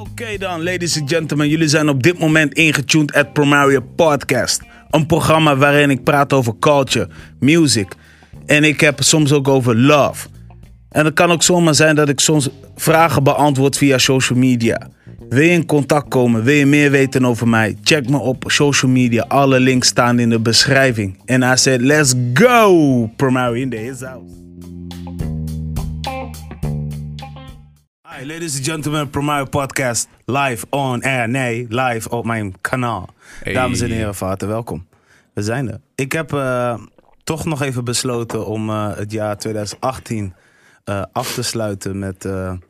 Oké dan, ladies and gentlemen. Jullie zijn op dit moment ingetuned at Promario Podcast. Een programma waarin ik praat over culture, music. En ik heb soms ook over love. En het kan ook zomaar zijn dat ik soms vragen beantwoord via social media. Wil je in contact komen? Wil je meer weten over mij? Check me op social media. Alle links staan in de beschrijving. En I said, let's go! Promario in the house. Hi, ladies and gentlemen, Promario Podcast live on air. Nee, live op mijn kanaal. Hey. Dames en heren, van harte welkom. We zijn er. Ik heb eh, toch nog even besloten om eh, het jaar 2018 eh, af te sluiten met een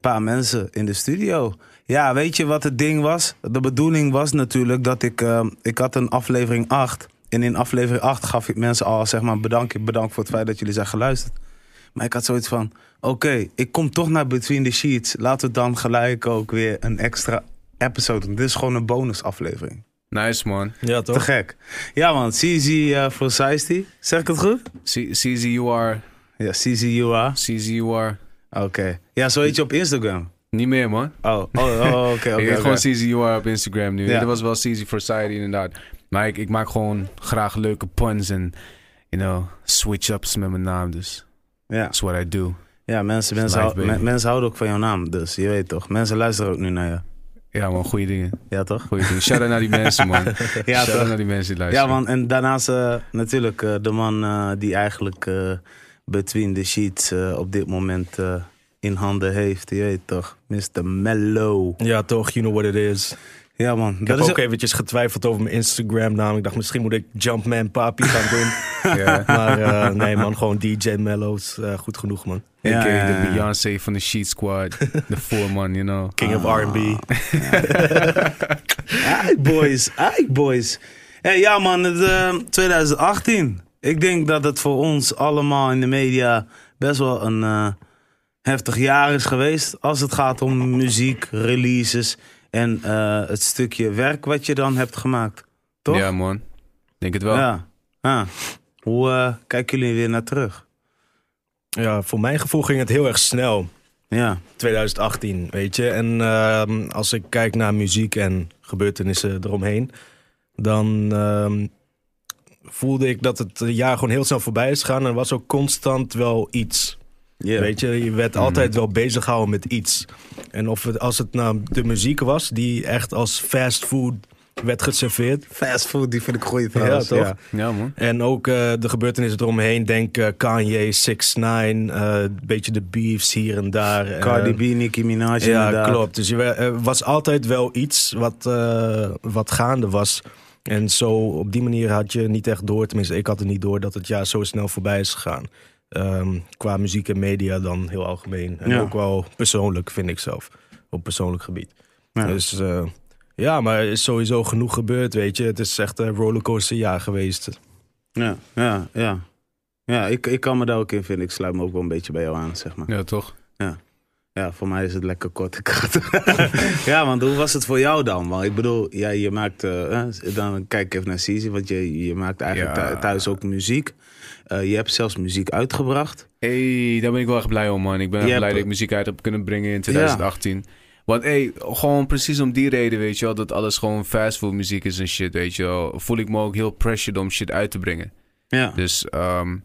paar mensen in de studio. Ja, weet je wat het ding was? De bedoeling was natuurlijk dat ik... ik had een aflevering 8. En in aflevering 8 gaf ik mensen al zeg maar bedankt, bedankt voor het feit dat jullie zijn geluisterd. Maar ik had zoiets van, oké, ik kom toch naar Between the Sheets. Laten we dan gelijk ook weer een extra episode doen. Dit is gewoon een bonusaflevering. Nice man. Ja, Te toch? gek. Ja man, CZ uh, for Seisty. Zeg ik het goed? C- CZ you are. Ja, CZ you are. CZ you are. Oké. Ja, zo heet je op Instagram. Niet meer man. Oh, oh, oh, oké, ik heet gewoon CZ you are op Instagram nu. Ja. Dat was wel CZ for Society inderdaad. Maar ik, ik maak gewoon graag leuke puns en, you know, switch-ups met mijn naam. Dus Ja, that's what I do. ja mensen, mensen, hou- men- mensen houden ook van jouw naam. Dus je weet toch. Mensen luisteren ook nu naar je. Ja man, goede dingen. Ja, toch? Goeie dingen. Shout-out naar die mensen man. Ja, Shout-out naar die mensen die Ja, luisteren. man. En daarnaast eh, natuurlijk eh, de man eh, die eigenlijk eh, Between the Sheets eh, op dit moment eh, in handen heeft. Je weet toch. Mr. Mellow. Ja, toch? You know what it is. Ja, man. Ik Dat heb is ook eventjes getwijfeld over mijn Instagram naam. Ik dacht, misschien moet ik Jumpman Papi gaan doen. Ja. maar eh, nee man, gewoon DJ Mellows. eh, goed genoeg man. Ja, de. Beyoncé van de Sheet Squad. De voorman, you know. King of R&B. Aight boys, aight boys. Hey, ja man, het, eh, 2018. Ik denk dat het voor ons allemaal in de media best wel een heftig jaar is geweest. Als het gaat om muziek, releases en eh, het stukje werk wat je dan hebt gemaakt. Toch? Ja man. Denk het wel. Ja. Ah. Hoe eh, kijken jullie weer naar terug? Ja, voor mijn gevoel ging het heel erg snel. Ja, 2018, weet je. En ehm, als ik kijk naar muziek en gebeurtenissen eromheen, dan ehm, voelde ik dat het jaar gewoon heel snel voorbij is gegaan. En er was ook constant wel iets. Yeah. Weet je, je werd altijd wel bezig gehouden met iets. En of het, als het nou de muziek was, die echt als fast food werd geserveerd. Fast food, die vind ik goed trouwens. toch? Ja. Ja man. En ook eh, de gebeurtenissen eromheen. Denk eh, Kanye, 6 9 een beetje de beefs hier en daar. eh, Cardi B, Nicki Minaj ja, inderdaad. klopt. Dus er was altijd wel iets wat, eh, wat gaande was. En zo op die manier had je niet echt door, tenminste ik had het niet door, dat het jaar zo snel voorbij is gegaan. Ehm, qua muziek en media dan heel algemeen. En Ja. ook wel persoonlijk, vind ik zelf. Op persoonlijk gebied. Ja. Dus eh, ja, maar er is sowieso genoeg gebeurd, weet je. Het is echt een rollercoaster jaar geweest. Ja, ja, ja. Ja, ik, ik kan me daar ook in vinden. Ik sluit me ook wel een beetje bij jou aan, zeg maar. Ja toch? Ja, voor mij is het lekker kort en krachtig. ja, want hoe was het voor jou dan? Want ik bedoel, ja, je maakt, eh, dan kijk ik even naar Cizi, want je, je maakt eigenlijk Ja. thu- thuis ook muziek. Eh, je hebt zelfs muziek uitgebracht. Hey, daar ben ik wel echt blij om, man. Ik ben Je blij hebt- dat ik muziek uit heb kunnen brengen in 2018. Want hey, gewoon precies om die reden, weet je wel, dat alles gewoon fastfood muziek is en shit, weet je wel, voel ik me ook heel pressured om shit uit te brengen. Ja. Dus ehm,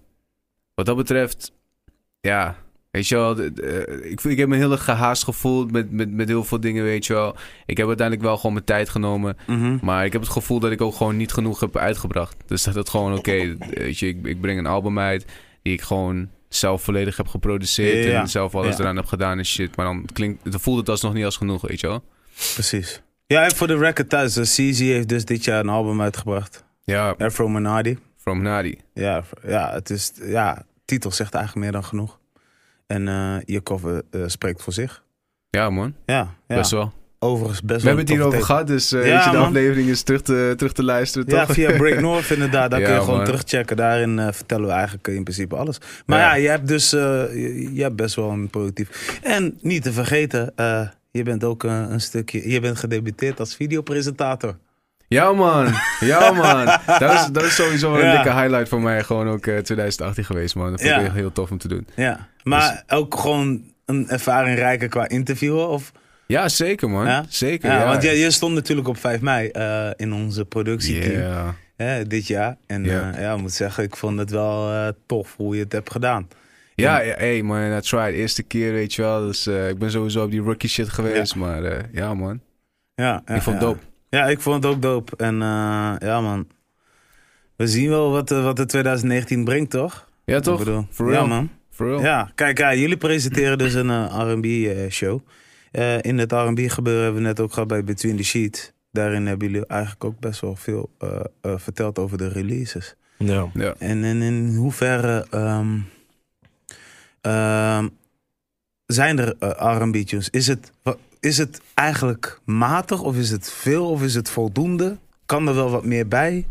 wat dat betreft, ja, weet je wel, de- ik, voel- ik heb me heel erg gehaast gevoeld met, met, met heel veel dingen, weet je wel. Ik heb uiteindelijk wel gewoon mijn tijd genomen. Mhm. Maar ik heb het gevoel dat ik ook gewoon niet genoeg heb uitgebracht. Dus dat het gewoon, oké, weet je, ik, ik breng een album uit die ik gewoon zelf volledig heb geproduceerd Ja. en zelf alles Ja. eraan heb gedaan en shit. Maar dan klinkt, dan voelt het alsnog niet als genoeg, weet je wel? Precies. Ja, en voor de record thuis. dus Cizi heeft dus dit jaar een album uitgebracht. Ja, Afro Manardi. From Nadi. Ja, ja, het is, ja, titel zegt eigenlijk meer dan genoeg. En eh, je cover eh, spreekt voor zich. Ja, man. Ja, ja. Best wel. overigens best We wel hebben het hier een over toffe gehad, dus eh Ja, weet je, de man. aflevering is terug te, terug te luisteren, toch? Ja, via Break North inderdaad. Daar Ja, kun je gewoon man. terugchecken. Daarin eh, vertellen we eigenlijk in principe alles. Maar ja, Ja. je hebt dus eh, je, je hebt best wel een productief. En niet te vergeten, eh, je bent ook een stukje. Je bent gedebuteerd als videopresentator. Ja, man. Ja, man. dat, is, dat is sowieso een dikke highlight voor mij. Gewoon ook eh, 2018 geweest, man. Dat vond Ja. ik heel tof om te doen. Ja. Maar ook gewoon een ervaring rijker qua interviewen? Of? Ja, zeker man. Ja? Zeker, Ja, ja. want je stond natuurlijk op 5 mei eh, in onze productieteam Ja. hè, dit jaar. En Ja. ja. ja, ik moet zeggen, ik vond het wel eh, tof hoe je het hebt gedaan. Ja, ja, hey man, that's right. Eerste keer, weet je wel. Dus eh, ik ben sowieso op die rookie shit geweest. Maar eh, ja, man. Ja, ja, ik vond het ja. dope. Ja, ik vond het ook dope. En eh, ja, man. We zien wel wat, eh, wat de 2019 brengt, toch? Ja, toch? Ik bedoel. Ja, man. For real. Ja, kijk, ja, jullie presenteren dus een eh, R&B-show. Eh, in het R&B gebeuren hebben we net ook gehad bij Between the Sheets. Daarin hebben jullie eigenlijk ook best wel veel eh, eh, verteld over de releases. Ja. Ja. En in, in hoeverre ehm, ehm, zijn er eh, R&B-tunes? Is het, is het eigenlijk matig of is het veel of is het voldoende? Kan er wel wat meer bij?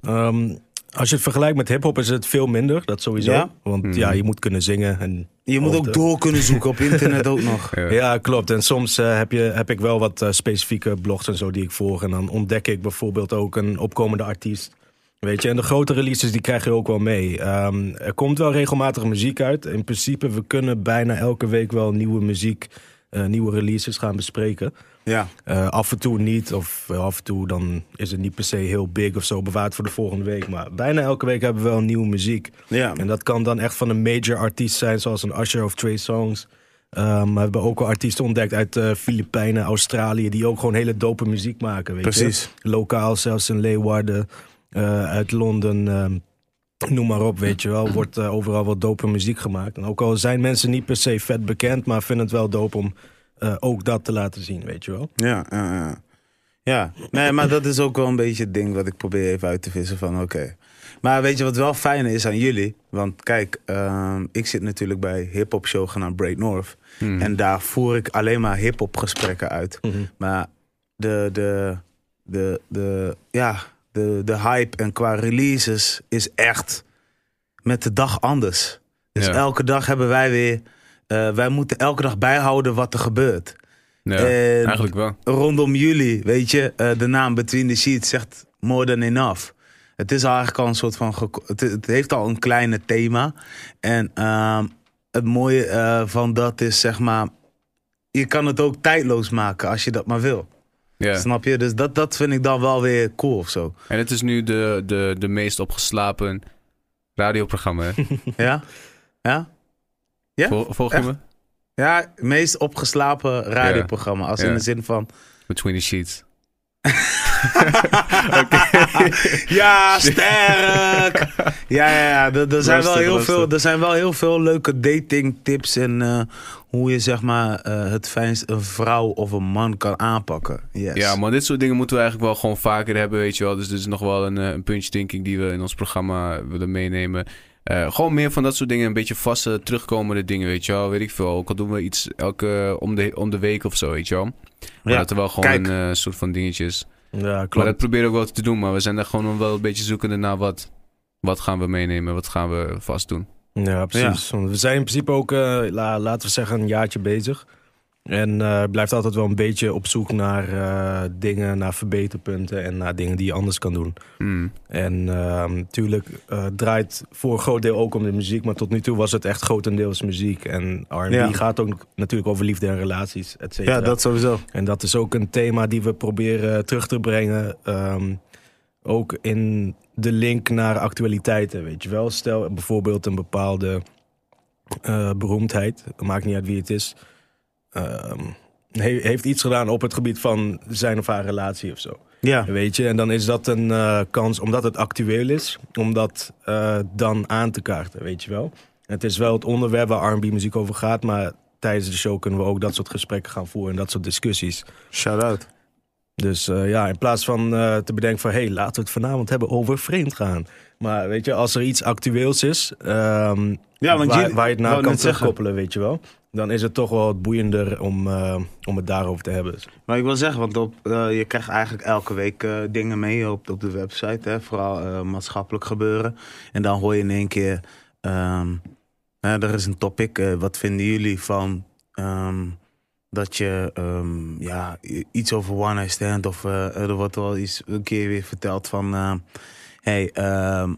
Ehm, als je het vergelijkt met hip-hop is het veel minder, dat sowieso. Ja? Want Mhm. ja, je moet kunnen zingen. En, Je moet ook de- door kunnen zoeken op internet ook nog. Ja. ja. klopt. En soms eh, heb, je, heb ik wel wat eh, specifieke blogs en zo die ik volg. En dan ontdek ik bijvoorbeeld ook een opkomende artiest. Weet je, en de grote releases die krijg je ook wel mee. Ehm, er komt wel regelmatig muziek uit. In principe, we kunnen bijna elke week wel nieuwe muziek, eh, nieuwe releases gaan bespreken. Ja, Eh, af en toe niet, of wel af en toe dan is het niet per se heel big of zo bewaard voor de volgende week. Maar bijna elke week hebben we wel nieuwe muziek. ja. En dat kan dan echt van een major artiest zijn, zoals een Usher of Trey Songs. Um, we hebben ook wel artiesten ontdekt uit de Filipijnen, Australië, die ook gewoon hele dope muziek maken. Weet Precies. Je? Lokaal, zelfs in Leeuwarden, eh, uit Londen. ehm, Noem maar op, weet je wel. Wordt eh, overal wel dope muziek gemaakt. En ook al zijn mensen niet per se vet bekend, maar vinden het wel dope om eh, ook dat te laten zien, weet je wel. Ja, ja, ja. Ja, nee, maar dat is ook wel een beetje het ding wat ik probeer even uit te vissen van oké. Maar weet je wat wel fijn is aan jullie? Want kijk, ehm, ik zit natuurlijk bij hip-hop show genaamd Break North. Hmm. En daar voer ik alleen maar hip-hop gesprekken uit. Maar de, de, de, de, ja, de, de hype en qua releases is echt met de dag anders. Dus Ja. elke dag hebben wij weer, eh, wij moeten elke dag bijhouden wat er gebeurt. Ja, En- eigenlijk wel. rondom jullie, weet je, eh, de naam Between the Sheets zegt more than enough. Het is eigenlijk al een soort van, het heeft al een kleine thema. En ehm, het mooie eh, van dat is, zeg maar, je kan het ook tijdloos maken als je dat maar wil. Ja. Snap je? Dus dat, dat vind ik dan wel weer cool of zo. En het is nu de, de, de meest opgeslapen radioprogramma. Hè? Ja? Ja? Ja? Vol, volg je Echt? me? Ja, het meest opgeslapen radioprogramma. Als in de zin van... Between the Sheets. Ja, sterk! Ja, ja, ja. Er, er, zijn wel heel rustig. veel, er zijn wel heel veel leuke dating tips en eh, hoe je zeg maar eh, het fijnst een vrouw of een man kan aanpakken. Yes. Ja, maar dit soort dingen moeten we eigenlijk wel gewoon vaker hebben, weet je wel. Dus dit is nog wel een, eh, een puntje, denk ik, die we in ons programma willen meenemen. Eh, gewoon meer van dat soort dingen, een beetje vaste, terugkomende dingen, weet je wel. Weet ik veel. Ook al doen we iets elke, om, de, om de week of zo, weet je wel. Maar Ja, dat er wel gewoon kijk. een eh, soort van dingetjes. Ja, Maar klopt. dat proberen we ook wel te doen, maar we zijn daar gewoon wel een beetje zoekende naar wat. Wat gaan we meenemen, wat gaan we vast doen. Ja, precies. Want we zijn in principe ook, la- laten we zeggen, een jaartje bezig. En eh blijft altijd wel een beetje op zoek naar eh, dingen, naar verbeterpunten en naar dingen die je anders kan doen. Hmm. En natuurlijk draait voor een groot deel ook om de muziek, maar tot nu toe was het echt grotendeels muziek. En R&B Ja. gaat ook natuurlijk over liefde en relaties, et cetera. ja, dat sowieso. En dat is ook een thema die we proberen terug te brengen. ehm, ook in de link naar actualiteiten, weet je wel. Stel bijvoorbeeld een bepaalde eh, beroemdheid, maakt niet uit wie het is, ehm, he- heeft iets gedaan op het gebied van zijn of haar relatie of zo. Ja, Weet je, en dan is dat een eh, kans, omdat het actueel is, om dat eh, dan aan te kaarten, weet je wel. Het is wel het onderwerp waar R&B muziek over gaat, maar tijdens de show kunnen we ook dat soort gesprekken gaan voeren en dat soort discussies. shout out. Dus eh, ja, in plaats van eh, te bedenken van... hé, hey, laten we het vanavond hebben over vreemd gaan. Maar weet je, als er iets actueels is... ehm, Ja, want waar, je het naar kan terugkoppelen, weet je wel... dan is het toch wel wat boeiender om, eh, om het daarover te hebben. Maar ik wil zeggen, want op, je krijgt eigenlijk elke week dingen mee op, op de website. Hè? Vooral maatschappelijk gebeuren. En dan hoor je in één keer... ehm, er is een topic. wat vinden jullie van... ehm, dat je ehm, ja, i- iets over one night stand... of eh, er wordt wel iets een keer weer verteld van... eh, hey, ehm,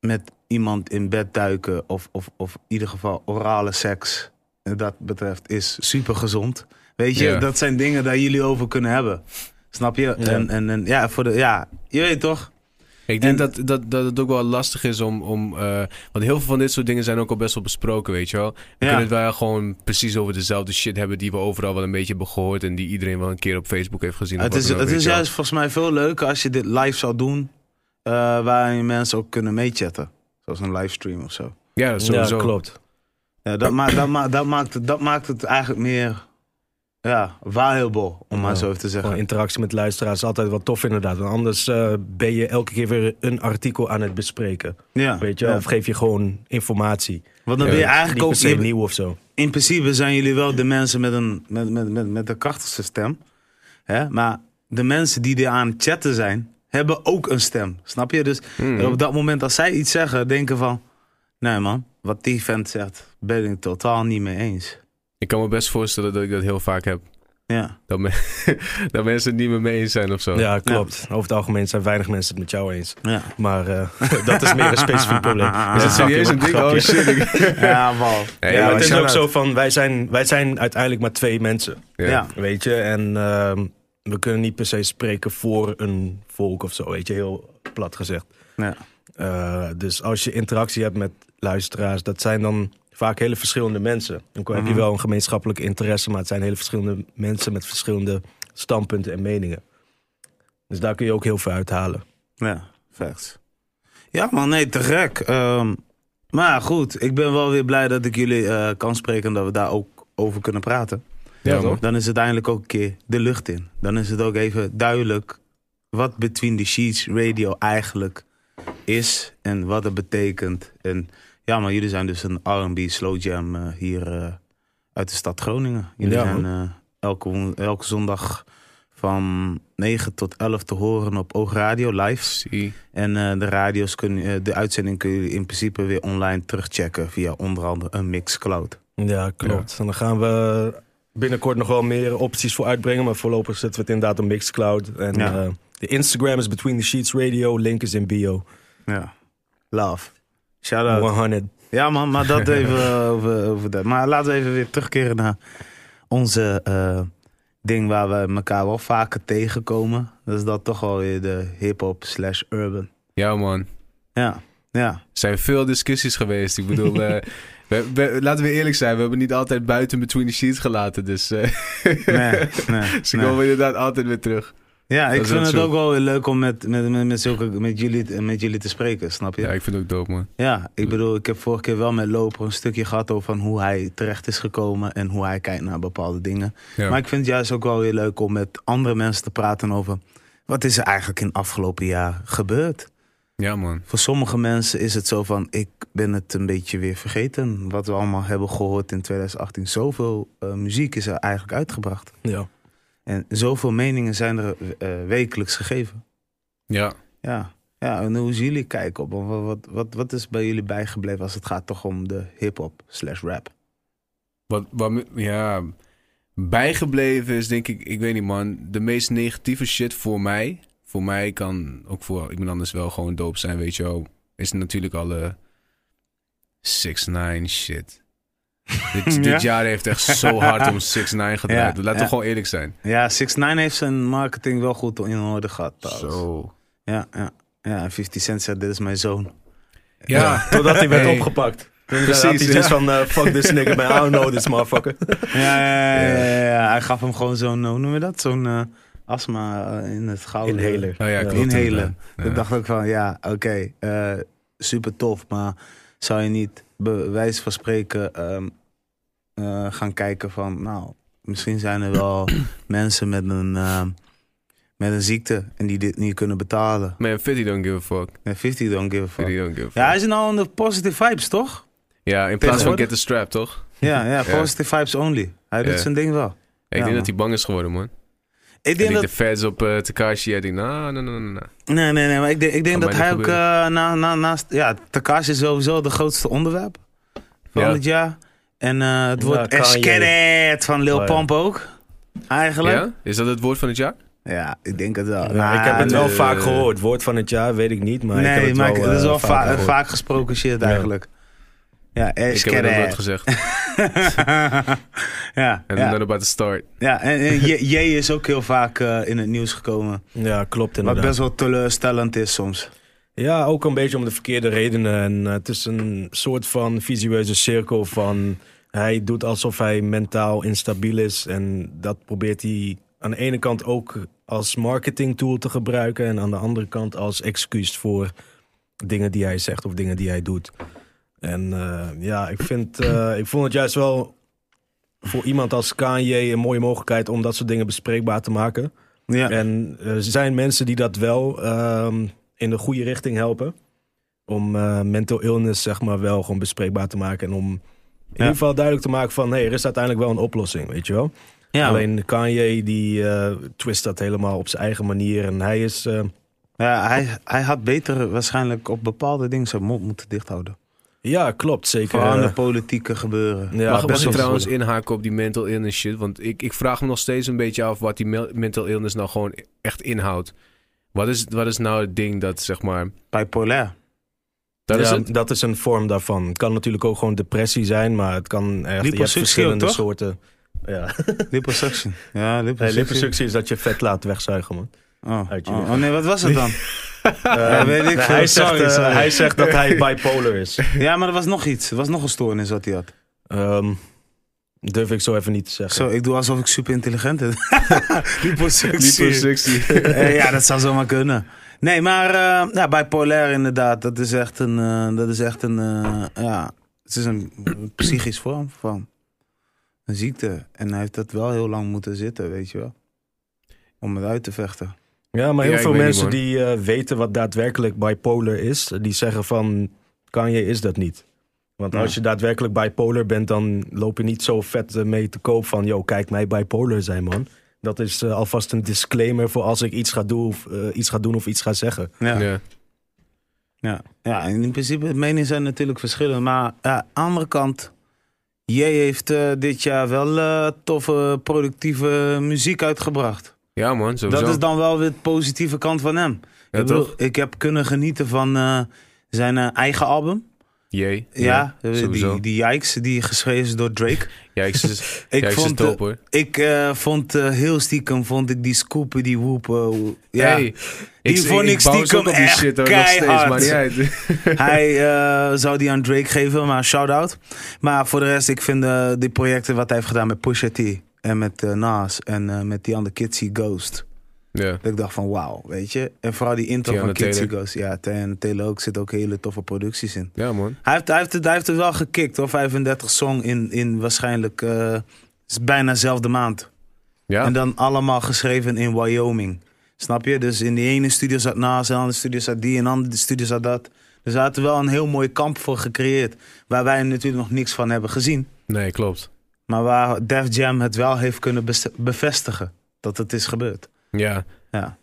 met iemand in bed duiken of, of, of in ieder geval orale seks, en dat betreft, is super gezond. Weet je, dat zijn dingen daar jullie over kunnen hebben. Snap je? En, en, en ja, voor de, ja, je weet toch? Ik denk En- dat, dat, dat het ook wel lastig is om... om eh, want heel veel van dit soort dingen zijn ook al best wel besproken, weet je wel. We Ja. kunnen het wel gewoon precies over dezelfde shit hebben... die we overal wel een beetje hebben gehoord... en die iedereen wel een keer op Facebook heeft gezien. Het is, het is wel. juist volgens mij veel leuker als je dit live zou doen, eh waarin mensen ook kunnen meechatten. Zoals een livestream of zo. Ja, sowieso. Ja, klopt. Ja, dat, maakt dat, ma dat, maakt het, dat maakt het eigenlijk meer ja, valuable, om maar Ja, zo even te Gewoon zeggen. interactie met luisteraars is altijd wat tof inderdaad. Want anders eh, ben je elke keer weer een artikel aan het bespreken. Ja, Weet je, ja. Of geef je gewoon informatie. Want dan ben je Niet eigenlijk ook... je- nieuw of zo. in principe zijn jullie wel de mensen met een, met, met, met, met de krachtigste stem. Hè? Maar de mensen die er aan het chatten zijn, hebben ook een stem. Snap je? Dus Mhm. op dat moment als zij iets zeggen, denken van... Nee man, wat die vent zegt, ben ik het totaal niet mee eens. Ik kan me best voorstellen dat ik dat heel vaak heb. Ja, Dat, me- dat mensen het niet met me eens zijn of zo. Ja, klopt. Over het algemeen zijn weinig mensen het met jou eens. ja. Maar eh, dat is meer een specifiek probleem. Is het serieus een ding? Oh shit. Ja. Nee, Ja, maar het is ook zo van, wij zijn, wij zijn uiteindelijk maar twee mensen. Ja. Ja. Weet je, en ehm, we kunnen niet per se spreken voor een volk of zo, weet je, heel plat gezegd. Ja. Eh, dus als je interactie hebt met luisteraars, dat zijn dan vaak hele verschillende mensen. Dan heb je Mhm. wel een gemeenschappelijke interesse, maar het zijn hele verschillende mensen met verschillende standpunten en meningen. Dus daar kun je ook heel veel uithalen. Ja, facts. Ja man, nee, te gek. Ehm, maar goed, ik ben wel weer blij dat ik jullie eh, kan spreken en dat we daar ook over kunnen praten. Ja, toch? man. Dan is het eindelijk ook een keer de lucht in. Dan is het ook even duidelijk wat Between the Sheets Radio eigenlijk is en wat het betekent. En ja, maar jullie zijn dus een R&B slow jam eh, hier eh, uit de stad Groningen. Jullie Ja, zijn eh, elke, elke zondag van 9 tot 11 te horen op Oogradio live. Zie. En de radio's kun, de uitzending kun je in principe weer online terugchecken via onder andere een Mixcloud. Ja, klopt. En dan gaan we binnenkort nog wel meer opties voor uitbrengen. Maar voorlopig zetten we het inderdaad op Mixcloud. En Ja. de Instagram is Between the Sheets Radio. Link is in bio. Ja. Love. Shout out. 100. Ja man, maar dat even eh, over, over dat. Maar laten we even weer terugkeren naar onze eh, ding waar we elkaar wel vaker tegenkomen. Dat is dat toch wel weer de hip-hop slash urban. Ja, man. Ja, ja. Er zijn veel discussies geweest. Ik bedoel, eh, we, we- laten we eerlijk zijn. We hebben niet altijd buiten Between the Sheets gelaten. Dus Nee, nee, ze nee. komen inderdaad altijd weer terug. Ja, ik vind het zo. ook wel weer leuk om met, met, met, met, zulke, met, jullie, met jullie te spreken, snap je? Ja, ik vind het ook dope, man. Ja, ik bedoel, ik heb vorige keer wel met Loper een stukje gehad over van hoe hij terecht is gekomen en hoe hij kijkt naar bepaalde dingen. Ja. Maar ik vind het juist ook wel weer leuk om met andere mensen te praten over wat is er eigenlijk in het afgelopen jaar gebeurd. ja, man. Voor sommige mensen is het zo van, ik ben het een beetje weer vergeten. Wat we allemaal hebben gehoord in 2018. Zoveel eh, muziek is er eigenlijk uitgebracht. Ja. En zoveel meningen zijn er eh, wekelijks gegeven. Ja. Ja. ja, en hoe zien jullie kijken op? Wat, wat, wat, wat is bij jullie bijgebleven als het gaat toch om de hip-hop slash rap? Wat, wat, ja, bijgebleven is denk ik, ik weet niet man, de meest negatieve shit voor mij. Voor mij kan ook voor iemand anders wel gewoon dope zijn, weet je wel. Is natuurlijk alle 6 9 shit. dit, Ja? dit jaar heeft echt zo hard om 6 9 gedraaid. Ja, Laten ja. we gewoon eerlijk zijn. Ja, 6 9 heeft zijn marketing wel goed in orde gehad. trouwens. Zo. Ja, ja. Ja, en 50 Cent zei, dit is mijn zoon. Ja, Totdat hij werd Hey. opgepakt. Precies, hij ja. van, eh, fuck this nigga man, I don't know this motherfucker. Ja, ja, ja, ja, ja. hij gaf hem gewoon zo'n, hoe noem je dat? Zo'n eh, astma eh, in het gouden. Inhaler. Oh ja, klopt. Inhalen. Ja. Ik dacht ook van, ja, oké, eh, super tof, maar zou je niet bij wijze van spreken ehm, eh, gaan kijken van, nou, misschien zijn er wel mensen met een, ehm, met een ziekte en die dit niet kunnen betalen. Man, 50 don't give a fuck. En 50 don't give a fuck. 50 don't give a fuck. Ja, hij is nou de positive vibes, toch? Ja, in plaats van get the strap, toch? Ja, ja, positive vibes only. Hij doet zijn ding wel. Ja, ik denk dat hij bang is geworden, man. Ik En denk dat... de feds op eh Takashi, ik denk, nou, nou, nou, nou, nou. Nee, nee, nee, maar ik denk, ik denk Kan dat hij ook eh, na, na, naast... Ja, Takashi is sowieso de grootste onderwerp van Ja. het jaar. En eh, het Ja, wordt van Lil Oh, ja. Ook. Eigenlijk. Ja? Is dat het woord van het jaar? Ja, ik denk het wel. Ja, Nou, ik heb het wel vaak gehoord. Woord van het jaar weet ik niet, maar ik heb nee, het maar wel, het is eh, wel vaak vaak gesproken shit eigenlijk. Ja, Ik heb het nooit kerre. gezegd. ja, En ja. then about to start. ja, en, en J, J is ook heel vaak eh, in het nieuws gekomen. Ja, klopt Wat inderdaad. best wel teleurstellend is soms. Ja, ook een beetje om de verkeerde redenen. En het is een soort van visueuze cirkel van... Hij doet alsof hij mentaal instabiel is. En dat probeert hij aan de ene kant ook als marketing tool te gebruiken. En aan de andere kant als excuus voor dingen die hij zegt of dingen die hij doet. En eh, ja, ik, vind, eh, ik vond het juist wel voor iemand als Kanye een mooie mogelijkheid... om dat soort dingen bespreekbaar te maken. Ja, En er zijn mensen die dat wel ehm, in de goede richting helpen. Om eh, mental illness zeg maar wel gewoon bespreekbaar te maken. En om in ieder geval duidelijk te maken van... hé, er is uiteindelijk wel een oplossing, weet je wel. ja, Alleen Kanye die eh, twist dat helemaal op zijn eigen manier. En hij is... eh, ja hij, hij had beter waarschijnlijk op bepaalde dingen zijn mond moeten dichthouden. ja, klopt, zeker. Aan eh, de politieke gebeuren. ja, best ik wel trouwens inhaken op die mental illness shit? Want ik, ik vraag me nog steeds een beetje af wat die mental illness nou gewoon echt inhoudt. Wat is, wat is nou het ding dat, zeg maar... Bipolair. Dat is het? dat is een vorm daarvan. Het kan natuurlijk ook gewoon depressie zijn, maar het kan echt... Je hebt Liposuctie verschillende ook, soorten... Ja. Liposuction. Ja, liposuctie. liposuctie is dat je vet laat wegzuigen, man. Oh, Uit je oh, oh, nee, wat was het dan? Ja, weet ik Nee, veel. hij, zegt, Sorry, eh, sorry. hij zegt dat hij bipolar is. Ja, maar er was nog iets. Er was nog een stoornis wat hij had. Ehm, durf ik zo even niet te zeggen. Zo, ik doe alsof ik super intelligent ben. Liposuctie. Liposuctie. Eh, ja, dat zou zomaar kunnen. Nee, maar uh, ja, bipolair inderdaad. Dat is echt een, uh, dat is echt een, uh, ja, het is een psychisch vorm van een ziekte. En hij heeft dat wel heel lang moeten zitten, weet je wel. Om het uit te vechten. Ja, maar heel Ja, veel mensen niet, die uh, weten wat daadwerkelijk bipolar is, die zeggen van Kanye is dat niet. Want Ja. als je daadwerkelijk bipolar bent, dan loop je niet zo vet eh, mee te koop van, yo, kijk mij bipolar zijn, man. Dat is uh, alvast een disclaimer voor als ik iets ga, doen of, uh, iets ga doen of iets ga zeggen. Ja. Ja. Ja. Ja. in principe, de meningen zijn natuurlijk verschillend. Maar ja, aan de andere kant, jij heeft uh, dit jaar wel uh, toffe, productieve muziek uitgebracht. ja, man, sowieso. Dat is dan wel weer de positieve kant van hem. Ja, ik, bedoel, toch? ik heb kunnen genieten van uh, zijn eigen album. Jee. Ja, die, die Yikes, die geschreven is door Drake. Yikes is, ik Yikes vond, is dope, hoor. Ik uh, vond uh, heel stiekem, vond ik die scoopen, die woepen. Ja, Hey, die vond ik bounce stiekem die echt shit, hoor, nog steeds, keihard. niet uit. Hij uh, zou die aan Drake geven, maar shout-out. Maar voor de rest, ik vind die projecten wat hij heeft gedaan met Pusha T. En met Nas en met die andere Kitsy Ghost. Ja. Dat ik dacht van wauw, weet je. En vooral die intro Tiana van. Ghost. Ja, en Taylor ook zit ook hele toffe producties in. ja, man. Hij heeft, hij heeft, het, hij heeft het wel gekikt hoor. 35 song in, in waarschijnlijk uh, is bijna dezelfde maand. Ja. En dan allemaal geschreven in Wyoming. Snap je? Dus in die ene studio zat Nas, en de andere studio zat die, en de andere studio zat dat. Dus hij had er wel een heel mooi kamp voor gecreëerd. Waar wij natuurlijk nog niks van hebben gezien. Nee, klopt. Maar waar Def Jam het wel heeft kunnen bevestigen. Dat het is gebeurd. Ja. Ja.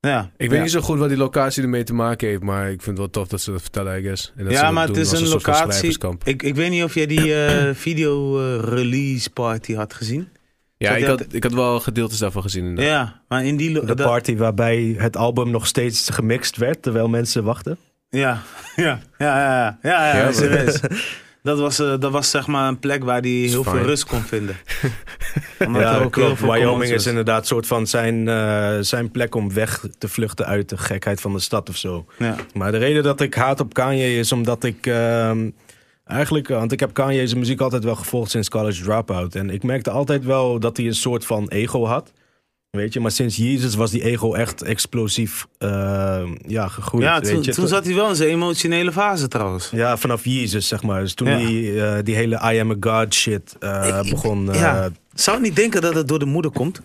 Ja, ik weet ja. niet zo goed wat die locatie ermee te maken heeft, maar ik vind het wel tof dat ze dat vertellen, I guess. En dat ja, maar het is een locatie. Ik, ik weet niet of jij die uh, video uh, release party had gezien. Ja, ik had, ik had wel gedeeltes daarvan gezien. inderdaad. Ja, maar in die... De party waarbij het album nog steeds gemixt werd, terwijl mensen wachten. Ja, ja, ja, ja, ja, ja, ja, Ja, serieus. Dat was, eh, dat was zeg maar een plek waar hij heel veel rust kon vinden. Ja, klopt. Wyoming is inderdaad soort van zijn, eh, zijn plek om weg te vluchten uit de gekheid van de stad of zo. Ja. Maar de reden dat ik haat op Kanye is omdat ik ehm, eigenlijk, want ik heb Kanye zijn muziek altijd wel gevolgd sinds College Dropout. En ik merkte altijd wel dat hij een soort van ego had. Weet je, maar sinds Jezus was die ego echt explosief ehm, ja, gegroeid. Ja, weet toen, je. toen zat hij wel in zijn emotionele fase trouwens. Ja, vanaf Jezus, zeg maar. Dus toen Ja. die, eh, die hele I am a God shit eh, Ik- begon. eh, ja. Zou niet denken dat het door de moeder komt?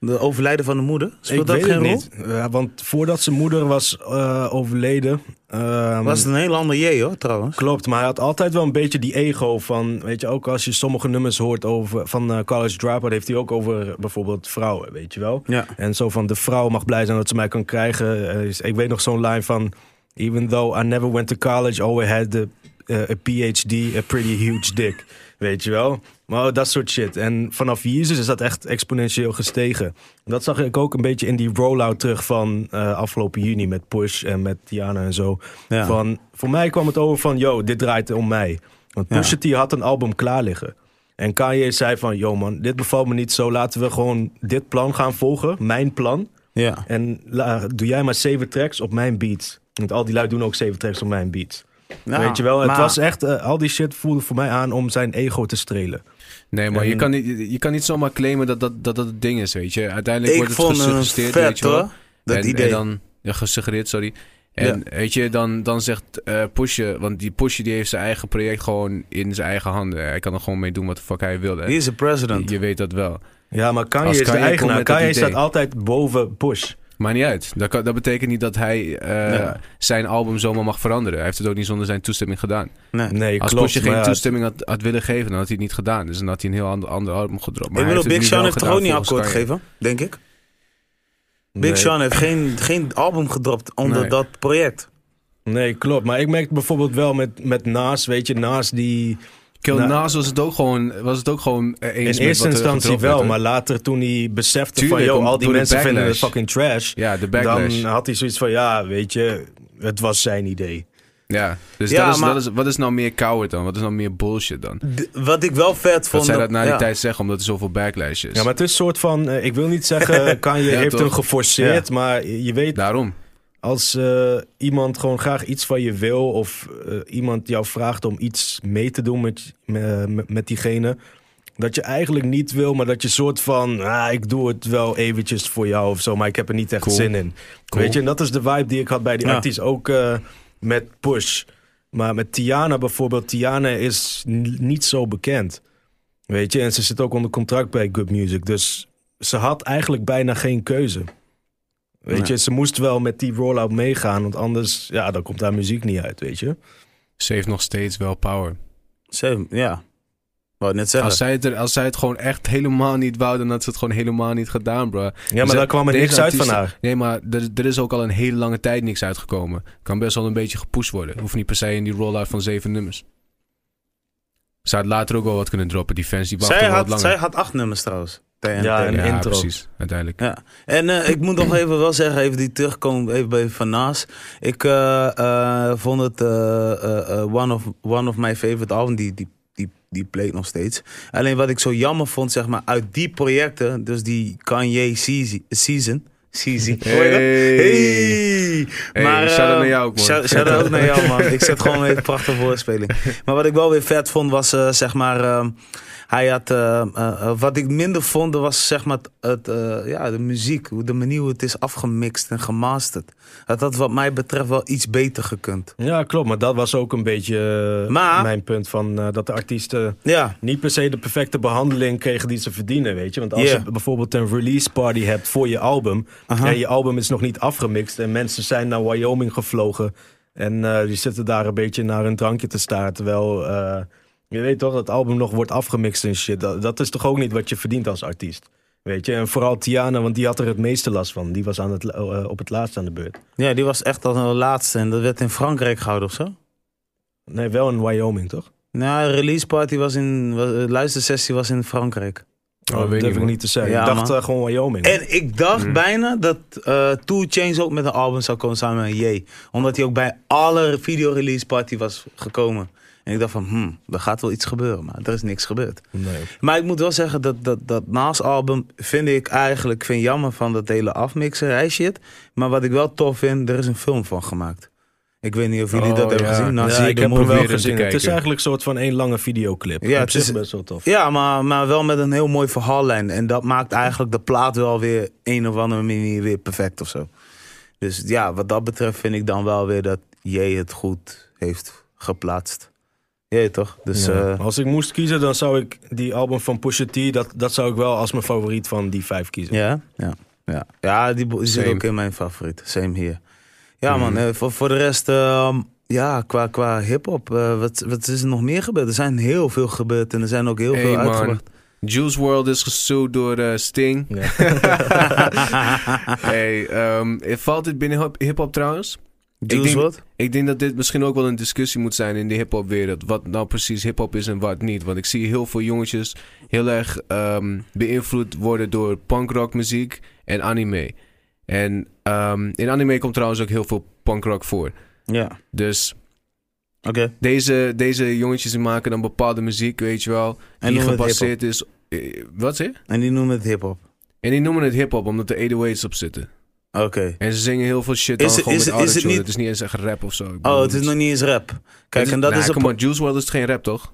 De overlijden van de moeder? Speelt ik dat weet geen rol? niet. Ja, want voordat zijn moeder was eh, overleden. ehm, Was het een heel ander J hoor, trouwens. Klopt, maar hij had altijd wel een beetje die ego van, weet je, ook als je sommige nummers hoort over, van eh, College Dropout, heeft hij ook over bijvoorbeeld vrouwen, weet je wel. Ja. En zo van, de vrouw mag blij zijn dat ze mij kan krijgen. Eh, ik weet nog zo'n line van, even though I never went to college, I had, the, eh, a PhD, a pretty huge dick. Weet je wel? Maar dat soort shit. En vanaf Jezus is dat echt exponentieel gestegen. Dat zag ik ook een beetje in die rollout terug van eh, afgelopen juni met Push en met Tiana en zo. Ja. Van, voor mij kwam het over van, yo, dit draait om mij. Want Pusha T had een album klaar liggen. En Kanye zei van, yo man, dit bevalt me niet zo. Laten we gewoon dit plan gaan volgen. Mijn plan. Ja. En la- doe jij maar zeven tracks op mijn beats. Want al die lui doen ook zeven tracks op mijn beats. Nou, Weet je wel, het maar- was echt, eh, al die shit voelde voor mij aan om zijn ego te strelen. Nee, maar je, kan niet, je kan niet zomaar claimen dat dat, dat, dat het ding is, weet je. Uiteindelijk Ik wordt het gesuggereerd, vet weet je wel. hoor. Dat en, idee. En dan, ja, gesuggereerd, sorry. En weet je, dan, dan zegt eh Pusje, want die Pusje die heeft zijn eigen project gewoon in zijn eigen handen. Hij kan er gewoon mee doen wat de fuck hij wil. He is a president. Je weet dat wel. Ja, maar Kanye Als is de eigenaar. Kanye staat altijd boven Push. Maar niet uit. Dat, kan, dat betekent niet dat hij eh, zijn album zomaar mag veranderen. Hij heeft het ook niet zonder zijn toestemming gedaan. Nee. Nee, Als klopt. Maar geen toestemming had, had willen geven, dan had hij het niet gedaan. Dus dan had hij een heel ander, ander album gedropt. Maar ik bedoel, Big Sean heeft toch ook niet akkoord gegeven, denk ik? Big nee. Sean heeft geen, geen album gedropt onder Nee. dat project. Nee, klopt. Maar ik merk bijvoorbeeld wel met, met Nas, weet je, Nas die... Kill Nou, Nas was het ook gewoon, was het ook gewoon eh, In eerste er instantie wel, maar later toen hij besefte Tuurlijk, van... om- al die mensen vinden het fucking trash. Ja, de backlash. Dan had hij zoiets van, ja, weet je, het was zijn idee. Ja, dus Ja, dat is, maar- dat is, wat is nou meer coward dan? Wat is nou meer bullshit dan? Wat ik wel vet Dat vond... zij dat na die ja. tijd zeggen, omdat er zoveel backlash is. Ja, maar het is een soort van, eh, ik wil niet zeggen, Kanye Ja, heeft toch? hem geforceerd, maar je weet, Daarom. Als eh, iemand gewoon graag iets van je wil of eh, iemand jou vraagt om iets mee te doen met, met, met diegene, dat je eigenlijk niet wil, maar dat je soort van, ah, ik doe het wel eventjes voor jou of zo, maar ik heb er niet echt Cool. zin in. Cool. Weet je, en dat is de vibe die ik had bij die Ja. artiest, ook eh, met Push. Maar met Tiana bijvoorbeeld, Tiana is niet zo bekend. Weet je, en ze zit ook onder contract bij Good Music. Dus ze had eigenlijk bijna geen keuze. Weet je, ze moest wel met die rollout meegaan. Want anders, ja, dan komt haar muziek niet uit, weet je. Ze heeft nog steeds wel power. Zo, ja. Wou net zeggen. Als zij, het er, als zij het gewoon echt helemaal niet wou, dan had ze het gewoon helemaal niet gedaan, bro. Ja, maar Ze- daar kwam er niks uit van haar. Nee, maar er, er is ook al een hele lange tijd niks uitgekomen. Kan best wel een beetje gepusht worden. Hoeft niet per se in die rollout van zeven nummers. Ze had later ook wel wat kunnen droppen. Die fans die wachten zij, wel wat had, langer. zij had acht nummers trouwens. TNT. Ja, en- ja, intro. precies. Uiteindelijk. Ja, en eh, ik moet nog even wel zeggen, even die terugkomen even bij Van Naas. Ik eh, eh, vond het one, of, one of my favorite album, die, die, die, die playt nog steeds. Alleen wat ik zo jammer vond, zeg maar, uit die projecten, dus die Kanye Season, dat? Hey. Hey! Hey, shout-out eh, naar jou ook, man. shout- Shout-out naar jou, man. Ik zet gewoon een prachtige voorspeling. Maar wat ik wel weer vet vond, was zeg maar... ehm, hij had... eh, eh, eh, wat ik minder vond, was zeg maar het, ja, de muziek. hoe- De manier hoe het is afgemixt en gemasterd. Dat had wat mij betreft wel iets beter gekund. Ja, klopt. Maar dat was ook een beetje Maar- mijn punt. Van, dat de artiesten Ja, niet per se de perfecte behandeling kregen die ze verdienen, weet je. Want als je bijvoorbeeld een release party hebt voor je album... En je album is nog niet afgemixt... en mensen zijn naar Wyoming gevlogen... en die zitten daar een beetje naar hun drankje te staren... terwijl, je weet toch, het album nog wordt afgemixt en shit. Dat, dat is toch ook niet wat je verdient als artiest. Weet je, en vooral Tiana, want die had er het meeste last van. Die was aan het, la- eh, op het laatst aan de beurt. ja, die was echt als een laatste. En dat werd in Frankrijk gehouden of zo. Nee, wel in Wyoming, toch? Nou, de release party was in... was- De luistersessie was in Frankrijk. Oh, dat weet durf ik niet te zeggen. Ja, ik dacht eh, gewoon Wyoming. En ik dacht Mm. bijna dat eh Two ook met een album zou komen samen met Ye. Omdat hij ook bij alle video-release party was gekomen. En ik dacht van, hmm, er gaat wel iets gebeuren. Maar er is niks gebeurd. Nee. Maar ik moet wel zeggen dat dat, dat Nas album vind ik eigenlijk vind jammer van dat hele afmixerij shit. Maar wat ik wel tof vind, er is een film van gemaakt. Ik weet niet of jullie Oh, dat hebben ja. gezien. Nou, ja, zie ik de heb hem movie. wel gezien. Het is eigenlijk een soort van één lange videoclip. Ja, het is best wel tof. Ja, maar, maar wel met een heel mooi verhaallijn. En dat maakt eigenlijk de plaat wel weer een of andere manier weer perfect of zo. Dus ja, wat dat betreft vind ik dan wel weer dat jij het goed heeft geplaatst. Jij toch? Dus Ja. ja, Als ik moest kiezen, dan zou ik die album van Pusha T, dat, dat zou ik wel als mijn favoriet van die vijf kiezen. ja, ja, ja. ja die die zit ook in mijn favoriet. Same hier. Ja Mhm. man, eh, voor, voor de rest, ehm, ja, qua, qua hip-hop, eh, wat, wat is er nog meer gebeurd? Er zijn heel veel gebeurd en er zijn ook heel Hey, veel man. uitgebracht. Juice WRLD is gesued door eh, Sting. Ja. hey, ehm, valt dit binnen hip- hip-hop trouwens? Juice denk- WRLD? Ik denk dat dit misschien ook wel een discussie moet zijn in de hip-hop wereld. Wat nou precies hip-hop is en wat niet. Want ik zie heel veel jongetjes heel erg ehm, beïnvloed worden door punkrock muziek en anime. En ehm, in anime komt trouwens ook heel veel punkrock voor. Ja, Dus oké. deze, deze jongetjes die maken dan bepaalde muziek, weet je wel. En Die gebaseerd is. eh, Wat zeg je? En die noemen het hip-hop. En die noemen het hip-hop omdat er 808's op zitten. Oké. En ze zingen heel veel shit Is dan gewoon is met het- is het autotune. niet- Het is niet eens echt rap of zo. Ik Oh, het is nog niet eens rap. Kijk, en dat nah, is come een... on, Juice WRLD is geen rap, toch?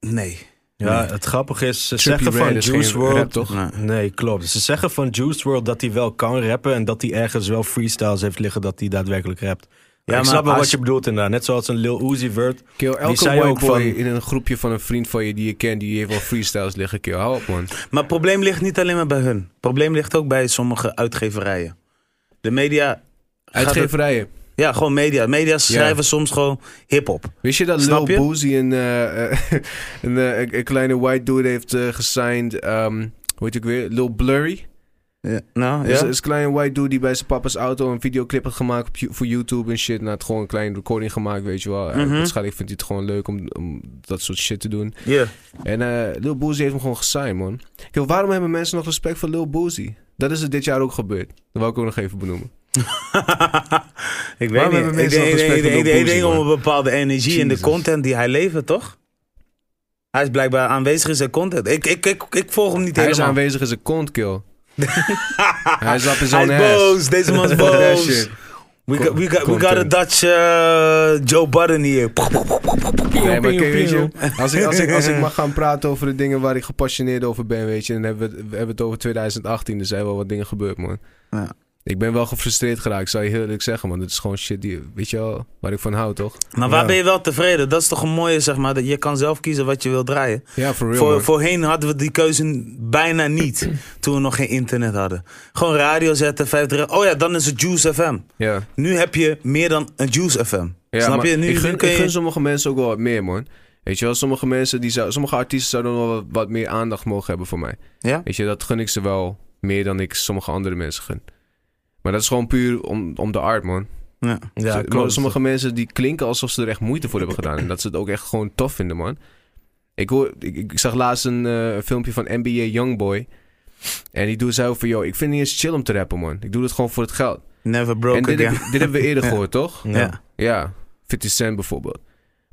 Nee. Ja, Nee. het grappige is, ze Trippie zeggen van is Juice WRLD... rap, toch? Nee. Nee, klopt. Ze zeggen van Juice WRLD dat hij wel kan rappen... en dat hij ergens wel freestyles heeft liggen dat hij daadwerkelijk rapt. Ja, ik maar snap wel als- wat je bedoelt inderdaad. Net zoals een Lil Uzi Vert. Kill, elke zei white ook van- in een groepje van een vriend van je die je kent, die heeft wel freestyles liggen. Kill, hou op man. Maar het probleem ligt niet alleen maar bij hun. Het probleem ligt ook bij sommige uitgeverijen. De media... Uitgeverijen. Ja, gewoon media. Media schrijven soms gewoon hip-hop. Wist je dat Snap Lil? Boozy een, eh, eh, een, een, kleine white dude heeft eh, gesigned, ehm hoe heet ik weer, Lil Blurry? Ja. Nou, Dus ja. is een kleine white dude die bij zijn papa's auto een videoclip had gemaakt op, voor YouTube en shit. En had gewoon een kleine recording gemaakt, weet je wel. Mhm. Waarschijnlijk vindt hij het gewoon leuk om, om dat soort shit te doen. Ja. En eh Lil Boozy heeft hem gewoon gesigned, man. Waarom hebben mensen nog respect voor Lil Boozy? Dat is er dit jaar ook gebeurd. Dat wil ik ook nog even benoemen. ik weet Waarom niet. hebben Ik mensen denk, nog ik respect denk, voor ik Lil denk- ik Boozy, denk om een bepaalde energie in de Jesus. content die hij levert, toch? Hij is blijkbaar aanwezig in zijn content. Ik, ik, ik, ik volg hem niet Hij is helemaal. aanwezig in zijn kont, kill. hij is up in Hij zo'n is ass. boos. Deze man is boos. We got, we, got, we got a. Dutch uh, Joe Budden hier. Nee, maar kijk, weet je, als ik, als, ik, als ik mag gaan praten over de dingen waar ik gepassioneerd over ben, weet je, dan hebben we, het- we hebben het over 2018. Er zijn wel wat dingen gebeurd, man. Ja. Ik ben wel gefrustreerd geraakt, zou je heel eerlijk zeggen, man. Dit is gewoon shit die, weet je wel, waar ik van hou, toch? Maar waar Ja. ben je wel tevreden? Dat is toch een mooie, zeg maar. Dat je kan zelf kiezen wat je wil draaien. Ja, for real, Voor, voorheen hadden we die keuze bijna niet. toen we nog geen internet hadden. Gewoon radio zetten, 50. Oh ja, dan is het Juice FM. Ja. Nu heb je meer dan een Juice FM. Ja, Snap je? Nu, ik, gun, nu kun ik gun sommige mensen ook wel wat meer, man. Weet je wel, sommige mensen, die zou, sommige artiesten zouden wel wat, wat meer aandacht mogen hebben voor mij. Ja? Weet je, dat gun ik ze wel meer dan ik sommige andere mensen gun. Maar dat is gewoon puur om, om de art, man. Ja. Ja, klopt. Sommige mensen die klinken alsof ze er echt moeite voor hebben gedaan. En dat ze het ook echt gewoon tof vinden, man. Ik, hoor, ik, ik zag laatst een eh, filmpje van NBA Youngboy. En die doet zo van, yo, ik vind het niet eens chill om te rappen, man. Ik doe het gewoon voor het geld. Never broke en dit, again. heb- dit hebben we eerder Ja. gehoord, toch? Ja. Ja. Ja, 50 Cent bijvoorbeeld.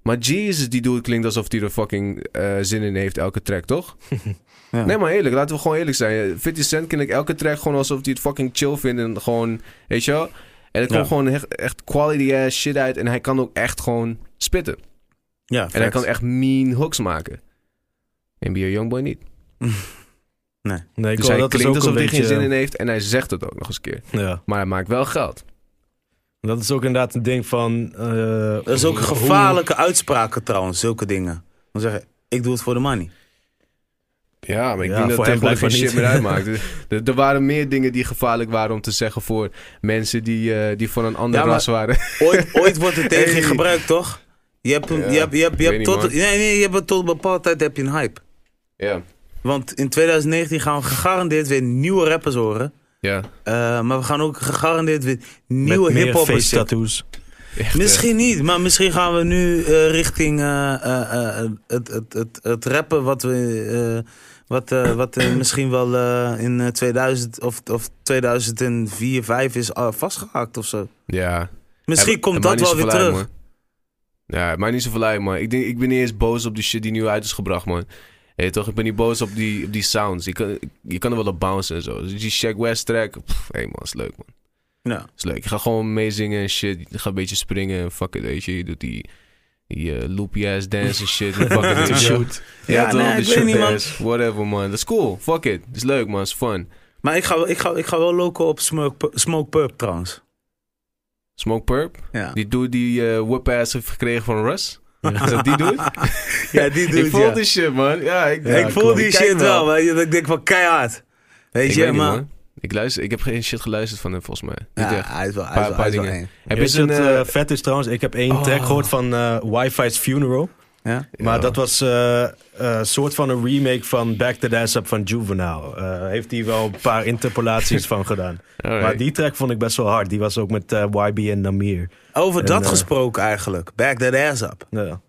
Maar Jesus, die dude klinkt alsof hij er fucking eh, zin in heeft, elke track, toch? Ja. Nee, maar eerlijk, laten we gewoon eerlijk zijn. 50 Cent klinkt elke track gewoon alsof hij het fucking chill vindt. En gewoon, weet je wel? En er komt Ja. gewoon echt, echt quality ass shit uit. En hij kan ook echt gewoon spitten. Ja, En hij kan echt mean hooks maken. NBA Youngboy niet. Nee, ik Dus hoor, hij dat is klinkt ook alsof een hij geen zin in heeft. En hij zegt het ook nog eens een keer. Ja. Maar hij maakt wel geld. Dat is ook inderdaad een ding van... eh, Dat is ook hoe- gevaarlijke uitspraken trouwens, zulke dingen. Dan zeggen, ik doe het voor de money. Ja, maar ik Ja, denk dat het tegenwoordig geen shit meer uitmaakt. Er, waren meer dingen die gevaarlijk waren om te zeggen voor mensen die, eh, die van een ander Ja, ras waren. Ooit, ooit wordt het tegen je Hey. gebruikt, toch? Je hebt, een- Ja, je hebt, je hebt, je tot, niet, nee, nee, je hebt tot een bepaalde tijd heb je een hype. ja. Want in 2019 gaan we gegarandeerd weer nieuwe rappers horen. Ja. Eh, maar we gaan ook gegarandeerd weer nieuwe hip-hoppers tattoos. Echt, Misschien niet, maar misschien gaan we nu eh, richting eh, eh, eh, het, het, het, het rappen wat we... wat, eh, wat eh, misschien wel eh, in eh, 2000 of, of 2004, 5 is ah, vastgehaakt of zo. Ja. Misschien komt dat wel weer terug. man. Ja, maakt niet zoveel uit, man. Ik, denk, ik ben niet eens boos op die shit die nu uit is gebracht, man. Hey, toch? Ik ben niet boos op die, op die sounds. Je kan, je kan er wel op bouncen en zo. Dus die Shaq West track, pff, hey man, is leuk, man. Ja. Is leuk. Je gaat gewoon meezingen en shit. Je gaat een beetje springen en fuck it, weet je. Je doet die, die eh, loopy ass dance en shit. En fuck it, Ja. shoot. Ja, toch? nee, ik weet shoot niet, man. Whatever, man. Dat is cool. Fuck it. is leuk, man. is fun. Maar ik ga, ik, ga, ik ga wel loco op Smoke, Smoke Purp trouwens. Smoke Purp. Ja, Die dude die eh whip ass heeft gekregen van Russ. Is dat die dude? ja die doet ik voel ja. die shit, man. Ja, ik, ik voel die shit wel, maar je- dat ik denk van keihard. Weet Ik je, weet niet, maar... Ik, luister, ik heb geen shit geluisterd van hem, volgens mij. Ja, hij is wel, hij Paar- is wel, paar hij is wel dingen. eng. Heb Weet je je een... eh, eh, vet is trouwens? Ik heb één Oh. track gehoord van eh Wi-Fi's Funeral. Ja? Maar Ja. dat was eh, eh, een soort van een remake van Back That Ass Up van Juvenile. Eh, heeft hij wel een paar interpolaties van gedaan. Alright. Maar die track vond ik best wel hard. Die was ook met eh, YB en Namir. Over En, dat gesproken eigenlijk. Back that ass up. Ja.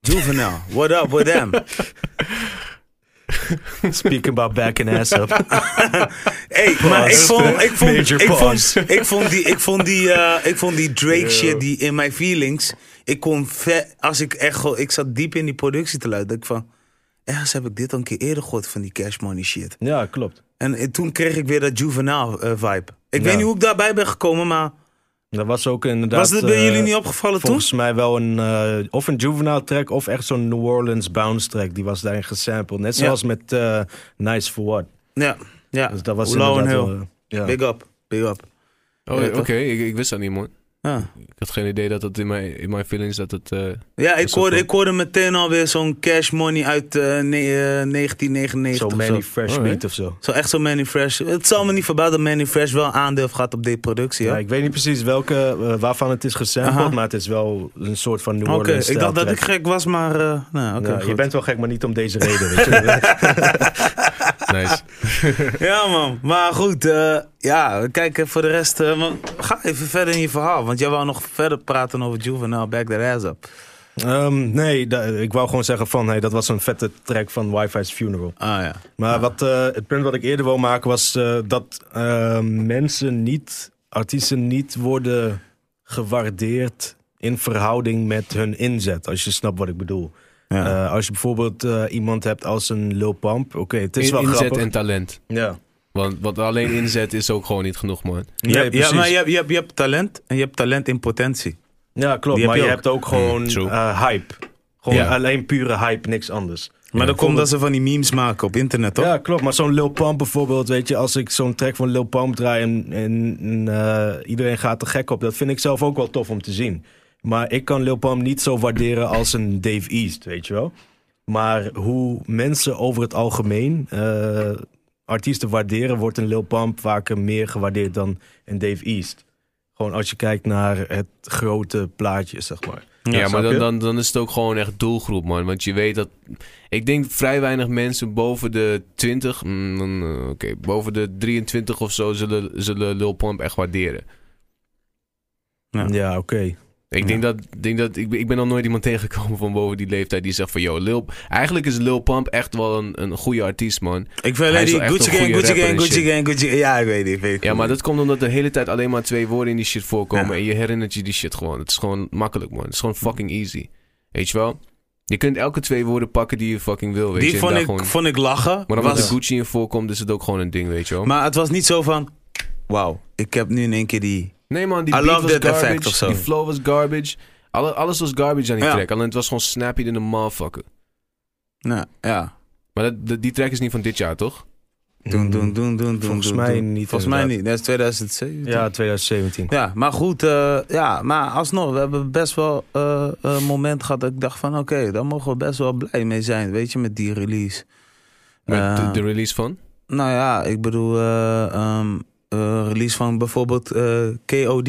Juvenile, what up with them? Speaking about back and ass up. Hey, maar ik vond, ik vond, Major ik vond, ik vond die, ik vond die, eh, ik vond die Drake shit die in mijn feelings. Ik kon als ik echt, gewoon- ik zat diep in die productie te luisteren. Ik van, ergens heb ik dit al een keer eerder gehoord van die Cash Money shit. ja, klopt. En, eh, toen kreeg ik weer dat juvenile eh, vibe. Ik Ja. weet niet hoe ik daarbij ben gekomen, maar Dat was ook inderdaad... was het bij eh, jullie niet opgevallen toen? Volgens mij wel een, eh, of een Juvenile track of echt zo'n New Orleans bounce track. Die was daarin gesampled. Net Ja. zoals met eh, Nice For What. Ja, ja. Dus dat was Low inderdaad wel, eh. Big up, big up. Oh, Ja, oké. Ik, ik wist dat niet, man. Ja. Ik had geen idee dat het in mijn, in mijn feelings dat het... eh, Ja, ik hoorde, ik hoorde meteen alweer zo'n cash money uit eh, ne- eh, 1999 Zo of Manny zo. Fresh Alright. Beat of zo. Zo echt zo'n Manny Fresh. Het zal me niet verbazen dat Manny Fresh wel aandeel gehad op deze productie. Ja, ik weet niet precies welke, eh, waarvan het is gesampled, maar het is wel een soort van New Oké, Orleans ik dacht dat ik gek was, maar... eh nou, je bent wel gek, maar niet om deze reden. Weet je? nice. Ja man, maar goed. eh, ja, we kijken voor de rest. eh, maar ga even verder in je verhaal. Want jij wou nog verder praten over Juvenile Back That Ass Up. Ehm, nee, ik wou gewoon zeggen van, hey, dat was een vette track van Wi-Fi's Funeral. Ah ja. Maar wat, eh, het punt wat ik eerder wil maken was eh, dat eh, mensen niet, artiesten niet worden gewaardeerd in verhouding met hun inzet. Als je snapt wat ik bedoel. ja. Eh, als je bijvoorbeeld iemand hebt als een Lil Pump. Oké, het is In- wel inzet grappig. en talent. Ja. Want wat alleen inzet is ook gewoon niet genoeg, man. Nee, ja, maar je hebt, je, hebt, je hebt talent en je hebt talent in potentie. Ja, klopt. Die Maar je ook. hebt ook gewoon Mm, true. eh, hype. Gewoon Ja. alleen pure hype, niks anders. Maar dan komt dat ze van die memes maken op internet, toch? Ja, klopt. Maar zo'n Lil Pump bijvoorbeeld, weet je, als ik zo'n track van Lil Pump draai en, en, en, eh, iedereen gaat er gek op, dat vind ik zelf ook wel tof om te zien. Maar ik kan Lil Pump niet zo waarderen als een Dave East, weet je wel. Maar hoe mensen over het algemeen eh, artiesten waarderen, wordt een Lil Pump vaker meer gewaardeerd dan een Dave East. Gewoon als je kijkt naar het grote plaatje, zeg maar. Ja, maar dan, dan, dan is het ook gewoon echt doelgroep, man. Want je weet dat... Ik denk vrij weinig mensen boven de 20... mm, dan, eh, Oké, boven de 23 of zo zullen, zullen Lil Pump echt waarderen. Ja. Ja, oké. Ik Ja. denk dat... Denk dat ik, ben- ik ben nog nooit iemand tegengekomen van boven die leeftijd die zegt van... Yo, Lil... Eigenlijk is Lil Pump echt wel een, een goede artiest, man. Ik vind die Gucci Gang, Gucci Gang, Gucci. Gang, Gucci Ja, ik weet niet. ik weet Ja, maar dat komt omdat de hele tijd alleen maar twee woorden in die shit voorkomen. Ja. En je herinnert je die shit gewoon. Het is gewoon makkelijk, man. Het is gewoon fucking easy. Weet je wel? Je kunt elke twee woorden pakken die je fucking wil, weet je. Die vond ik, gewoon- vond ik lachen. Maar omdat was, er Gucci in voorkomt, is het ook gewoon een ding, weet je wel. maar het was niet zo van... Wauw, ik heb nu in één keer die... nee man, die I beat love was that effect garbage. of zo. Die flow was garbage. Alle, alles was garbage aan die Ja. track. Alleen het was gewoon snappy in de motherfucker. Nou, ja. Maar dat, dat- die track is niet van dit jaar, toch? Doen, doen, doen, doen, doen. Volgens doen, mij doen. niet, Volgens mij niet. Dat is 2017. Ja, 2017. Ja, maar goed. eh, ja, maar alsnog, we hebben best wel eh, een moment gehad dat ik dacht van... Oké, daar mogen we best wel blij mee zijn, weet je, met die release. Met Eh, de, de release van? Nou ja, ik bedoel, eh, ehm, eh, release van bijvoorbeeld eh, KOD.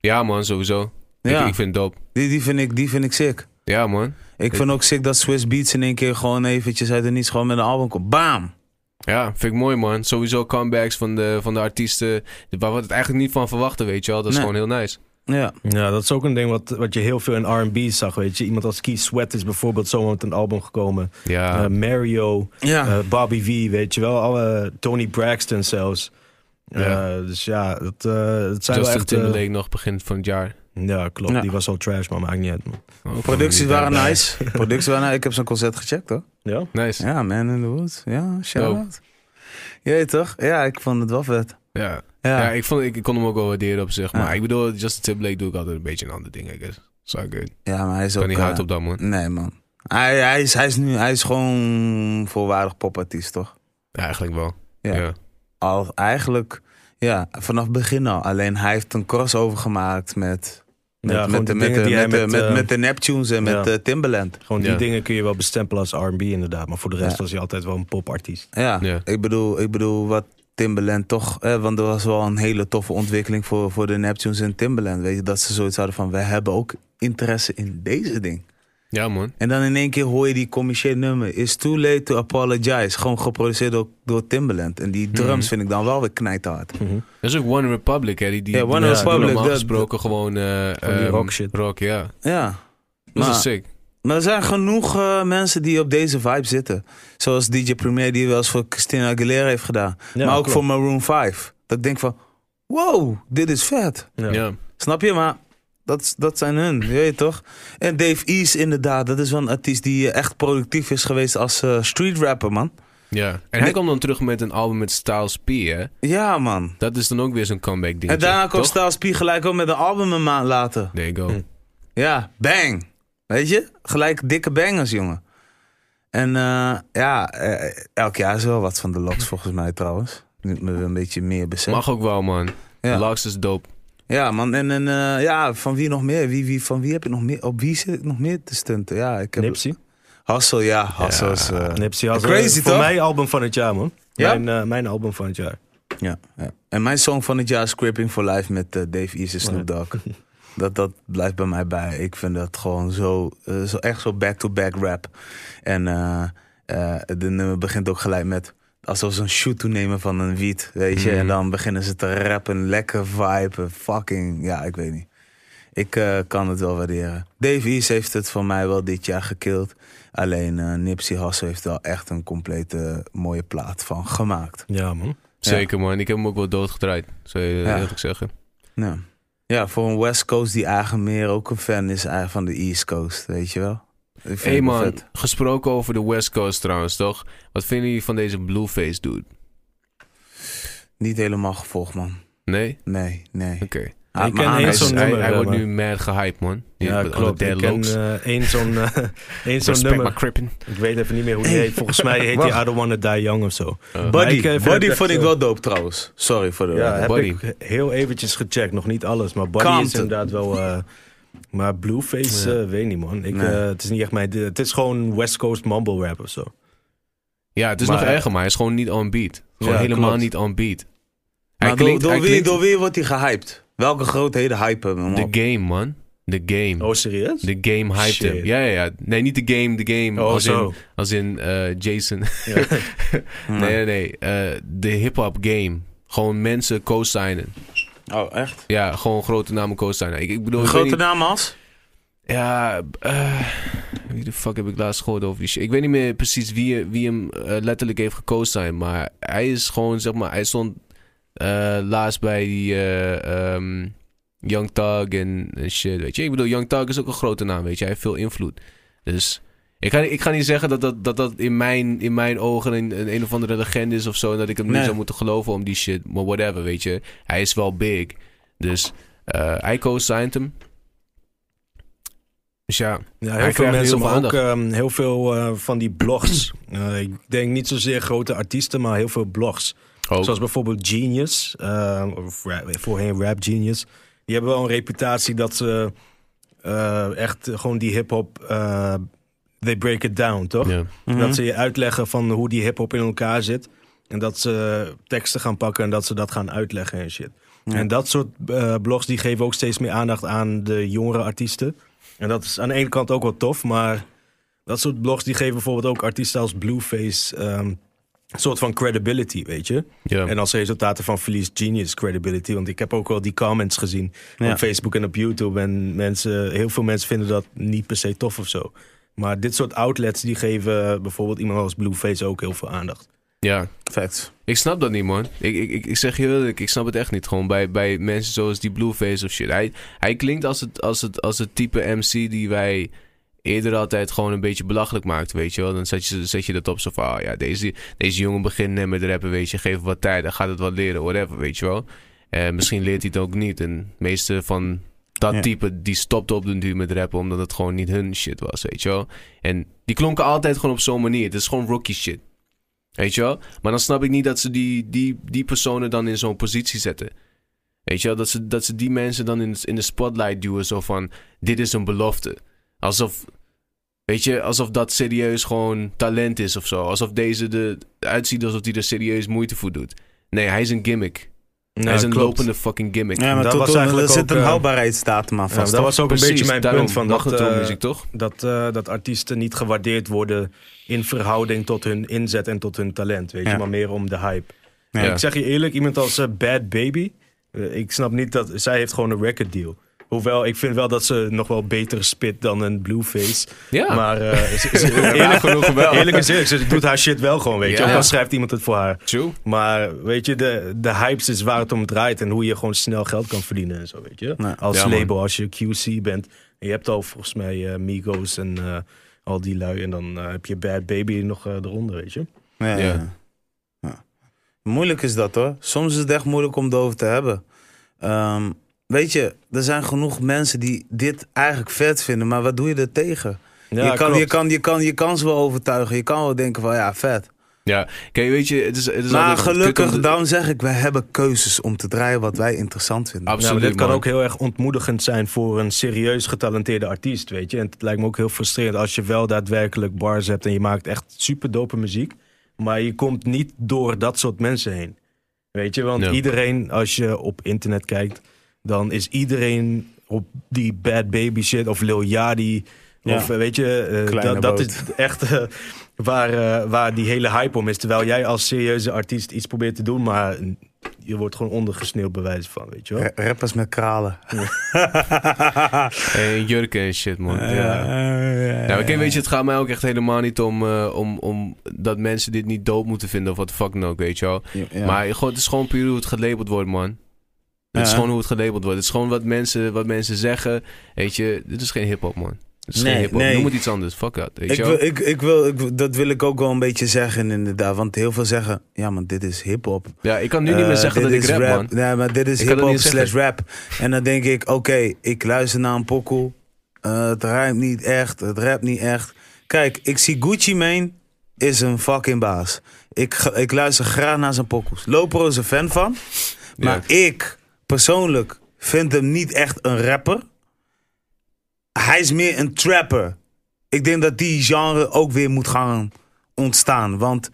Ja man, sowieso. Ja, Ik, ik vind het dope. die, die, vind ik, die vind ik sick. Ja man. Ik vind ook sick dat Swiss Beats in één keer gewoon eventjes uit de niets gewoon met een album komt. Bam! Ja, vind ik mooi man. Sowieso comebacks van de, van de artiesten waar we het eigenlijk niet van verwachten, weet je wel. Dat is Nee. gewoon heel nice. Ja, Ja, dat is ook een ding wat, wat je heel veel in R&B zag, weet je. Iemand als Keith Sweat is bijvoorbeeld zo met een album gekomen. Ja. Eh, Mario, ja. eh, Bobby V, weet je wel. Alle, Tony Braxton zelfs. Ja. Eh, dus ja, dat, eh dat zijn wel Justin echt... eh, Timberlake nog begin van het jaar. ja, klopt. Ja. Die was al trash, maar maakt niet uit, man. Oh, Producties waren nice. Producties waren nice. Ik heb zijn concert gecheckt hoor. Ja? Nice. Ja, Man in the Woods. Ja, shout out. Jeet toch? Ja, ik vond het wel vet. Ja. Ja, Ja, ik, vond, ik, ik kon hem ook wel waarderen op zich. Maar Ja. ik bedoel, Justin Timberlake doe ik altijd een beetje een ander ding, I guess. So good. ja maar hij is Ik ook... kan niet hard op dat, man. Nee man. Hij, hij, is, hij is nu... Hij is gewoon volwaardig popartiest toch? Ja, eigenlijk wel. Ja. Al eigenlijk... Ja, vanaf het begin al. Alleen hij heeft een crossover gemaakt met... Met, Ja, met, de, met, de, hij met, de, met, eh, de Neptunes en met eh, Timbaland. Gewoon die Ja. dingen kun je wel bestempelen als R&B inderdaad. Maar voor de rest Ja. was hij altijd wel een popartiest. Ja, Ja. Ik, bedoel, ik bedoel wat Timbaland toch... Eh, want er was wel een hele toffe ontwikkeling voor, voor de Neptunes en Timbaland. Weet je, dat ze zoiets hadden van... wij hebben ook interesse in deze ding. Ja, man. En dan in één keer hoor je die commerciële nummer. It's too late to apologize. Gewoon geproduceerd door, door Timbaland. En die drums Mhm. vind ik dan wel weer knijthard. Mhm. Dat is ook One Republic, hè. Die, die, Ja, One Republic, Normaal gesproken gewoon... eh, Van die ehm, rock shit. Rock, ja. Ja. Dat Maar- is sick. Maar er zijn genoeg eh, mensen die op deze vibe zitten. Zoals DJ Premier die wel eens voor Christina Aguilera heeft gedaan. Ja, maar ook klopt. voor Maroon 5. Dat ik denk van, wow, dit is vet. Ja. Ja. Snap je? Maar dat, dat zijn hun, je weet toch? En Dave East inderdaad, dat is wel een artiest die eh, echt productief is geweest als eh, street rapper, man. ja. En hij Nee. komt dan terug met een album met Styles P, hè. Ja, man. Dat is dan ook weer zo'n comeback ding. En daarna komt Styles P gelijk ook met een album een maand later. There you go. Hm. Ja, bang. Weet je? Gelijk dikke bangers, jongen. En eh, ja, elk jaar is wel wat van de Loks volgens mij trouwens. Nu me een beetje meer besef. Mag ook wel, man. Ja. Lux is dope. Ja, man. En, en eh, ja, van wie nog meer? Wie, wie, van wie heb ik nog meer? Op wie zit ik nog meer te stunten? Ja, ik heb... Nipsey. Hassel, ja. Hassel is... eh, Nipsey had Crazy, voor toch? mij album van het jaar, man. Ja? Mijn, eh, mijn album van het jaar. ja, ja. En mijn song van het jaar is Cripping for Life met Dave East en Snoop Dogg. Dat, dat blijft bij mij bij. Ik vind dat gewoon zo, zo echt zo back-to-back rap. En de nummer begint ook gelijk met alsof ze een shoot toenemen van een wiet, weet je. En dan beginnen ze te rappen, lekker vibe, fucking, ja, ik weet niet. Ik eh, kan het wel waarderen. Dave East heeft het voor mij wel dit jaar gekild. Alleen eh, Nipsey Hussle heeft wel echt een complete mooie plaat van gemaakt. Ja, man. Zeker, man. Ik heb hem ook wel doodgedraaid. Zou je Ja. eerlijk zeggen. Ja. ja, voor een West Coast die eigenlijk meer ook een fan is van de East Coast, weet je wel. Hé hey man, vet. gesproken over de West Coast trouwens, toch? Wat vinden jullie van deze Blueface dude? Niet helemaal gevolgd, man. Nee? Nee, nee. Oké. Ah, Ik ken één Hij, zo'n hij, nummer, hij wordt nu mad gehyped, man. Ja, klopt. Ik ken eh, één zo'n eh, één zo'n Respect nummer. Ik weet even niet meer hoe die heet. Volgens mij heet die Wacht. I Don't Wanna Die Young of zo. Uh, Maar Buddy, ik, eh, Buddy vond ik wel dope trouwens. Sorry voor de... Ja, heb Buddy. ik heel eventjes gecheckt. Nog niet alles, maar Buddy is inderdaad wel... maar Blueface, Ja. eh, weet niet man. Ik, Nee. eh, het is niet echt mijn... Het is gewoon West Coast mumble rap of zo. ja, het is Maar- nog erger, maar hij is gewoon niet on beat. Gewoon Ja, helemaal klopt. niet on beat. Hij door, klinkt, door, hij wie, klinkt door wie wordt hij gehyped? Welke grootheden hypen hem de op? game, man. De game. Oh, serieus? De game hyped Shit. hem. Ja, ja, ja. Nee, niet de game, de game. Oh, als, zo. in, als in eh, Jason. Ja. Ja. Nee, nee, nee. Eh, de hip-hop game. Gewoon mensen co-signen. Oh, echt? Ja, gewoon grote namen co-signen. Ik, ik bedoel, ik grote niet- naam als? Ja, eh, wie de fuck heb ik laatst gehoord over die shit? Ik weet niet meer precies wie, wie hem eh, letterlijk heeft geco-signed. Maar hij is gewoon, zeg maar, hij stond eh, laatst bij die eh, ehm, Young Thug en, en shit, weet je. Ik bedoel, Young Thug is ook een grote naam, weet je. Hij heeft veel invloed. Dus ik ga, ik ga niet zeggen dat dat, dat, dat in, mijn, in mijn ogen een, een, een of andere legende is of zo. En dat ik hem niet Nee. zou moeten geloven om die shit. Maar whatever, weet je. Hij is wel big. Dus eh, hij co-signed hem. Dus ja, Ja, Hij heel veel mensen, heel maar ook ehm, heel veel eh, van die blogs. Eh, ik denk niet zozeer grote artiesten, maar heel veel blogs. ook. Zoals bijvoorbeeld Genius, eh, of rap, voorheen Rap Genius. Die hebben wel een reputatie dat ze eh, echt gewoon die hip-hop. They break it down, toch? Ja. Mhm. Dat ze je uitleggen van hoe die hip-hop in elkaar zit. En dat ze teksten gaan pakken en dat ze dat gaan uitleggen en shit. Ja. En dat soort eh, blogs die geven ook steeds meer aandacht aan de jongere artiesten. En dat is aan de ene kant ook wel tof, maar dat soort blogs die geven bijvoorbeeld ook artiesten als Blueface ehm, een soort van credibility, weet je. Ja. En als resultaat ervan verliest Genius credibility. Want ik heb ook wel die comments gezien Ja. op Facebook en op YouTube. En mensen, heel veel mensen vinden dat niet per se tof of zo. Maar dit soort outlets die geven bijvoorbeeld iemand als Blueface ook heel veel aandacht. ja, Facts. ik snap dat niet, man. Ik, ik, ik, zeg je eerlijk, ik snap het echt niet. Gewoon bij, bij mensen zoals die Blueface of shit. Hij, hij klinkt als het, als, het, als het type MC die wij eerder altijd gewoon een beetje belachelijk maakt, weet je wel. Dan zet je, zet je dat op zo van, ah, ja, deze, deze jongen begint net met rappen, weet je. Geef hem wat tijd, dan gaat het wat leren, whatever, weet je wel. Eh, misschien leert hij het ook niet. En de meeste van dat Ja. type, die stopte op den duur met rappen, omdat het gewoon niet hun shit was, weet je wel. En die klonken altijd gewoon op zo'n manier. Het is gewoon rookie shit. Weet je wel? Maar dan snap ik niet dat ze die, die, die personen dan in zo'n positie zetten. Weet je wel? Dat ze, dat ze die mensen dan in, in de spotlight duwen. Zo van, dit is een belofte. Alsof, weet je, alsof dat serieus gewoon talent is of zo. Alsof deze de, uitziet alsof hij er serieus moeite voor doet. Nee, hij is een gimmick. Hij is een klopt. lopende fucking gimmick. Ja, maar Dat tot, was eigenlijk er zit ook, een eh, houdbaarheidsdatum aan Ja, dat was ook Precies, een beetje mijn punt van dat, eh, muziek, toch? dat, eh, dat artiesten niet gewaardeerd worden in verhouding tot hun inzet en tot hun talent, weet je, maar meer om de hype. Ja. Ik zeg je eerlijk, iemand als eh, Bad Baby, eh, ik snap niet dat zij heeft gewoon een record deal. Hoewel, ik vind wel dat ze nog wel beter spit dan een Blueface. Ja. Maar eh, ze- ze- eerlijk, genoeg wel. eerlijk is eerlijk, ze doet haar shit wel gewoon, weet je. Ja. Ook al schrijft iemand het voor haar. True. Maar weet je, de, de hypes is waar het om draait en hoe je gewoon snel geld kan verdienen en zo, weet je. Als Ja, man. label, als je QC bent. En je hebt al volgens mij eh, Migos en eh, al die lui. En dan heb je Bad Baby nog eronder, weet je. Ja, ja. Moeilijk is dat hoor. Soms is het echt moeilijk om erover te hebben. Ehm, weet je, er zijn genoeg mensen die dit eigenlijk vet vinden, maar wat doe je er tegen? Ja, je, kan, je, kan, je, kan, je kan ze wel overtuigen. Je kan wel denken van ja, vet. Ja, kijk, weet je, het is, het is Maar gelukkig, de- daarom zeg ik, wij hebben keuzes om te draaien wat wij interessant vinden. Absoluut, maar dit kan ook heel erg ontmoedigend zijn voor een serieus getalenteerde artiest, weet je. En het lijkt me ook heel frustrerend als je wel daadwerkelijk bars hebt en je maakt echt super dope muziek. Maar je komt niet door dat soort mensen heen. Weet je, want Ja. iedereen, als je op internet kijkt, dan is iedereen op die Bad Baby shit of Lil. Ja. Of eh, weet je, eh, dat, is echt eh, waar, waar die hele hype om is. Terwijl jij als serieuze artiest iets probeert te doen, maar je wordt gewoon ondergesneeuwd bij wijze van, weet je wel. Ra- Rappers met kralen. En jurken en shit, man. Ja. ja. Nou, kijk, weet je, het gaat mij ook echt helemaal niet om, om, om dat mensen dit niet dope moeten vinden of wat de fuck dan ook, weet je wel. Ja. Maar gewoon, het is gewoon puur hoe het gelabeld wordt, man. Het is gewoon hoe het gelabeld wordt. Het is gewoon wat mensen, wat mensen zeggen. Weet je, dit is geen hip-hop, man. Het is Nee, geen hip-hop. nee. Noem het iets anders. Fuck dat. Ik wil, ik, ik wil, ik, dat wil ik ook wel een beetje zeggen, inderdaad. Want heel veel zeggen: ja, maar dit is hip-hop. Ja, ik kan nu niet meer Eh, zeggen dat ik is rap, man. Nee, maar dit is hip-hop slash rap. En dan denk ik: oké, ik luister naar een pokoe. Eh, het rijmt niet echt, het rapt niet echt. Kijk, ik zie Gucci Mane is een fucking baas. Ik, ik luister graag naar zijn pokoes. Lopro is een fan van. Maar ik persoonlijk vind hem niet echt een rapper. Hij is meer een trapper. Ik denk dat die genre ook weer moet gaan ontstaan. Want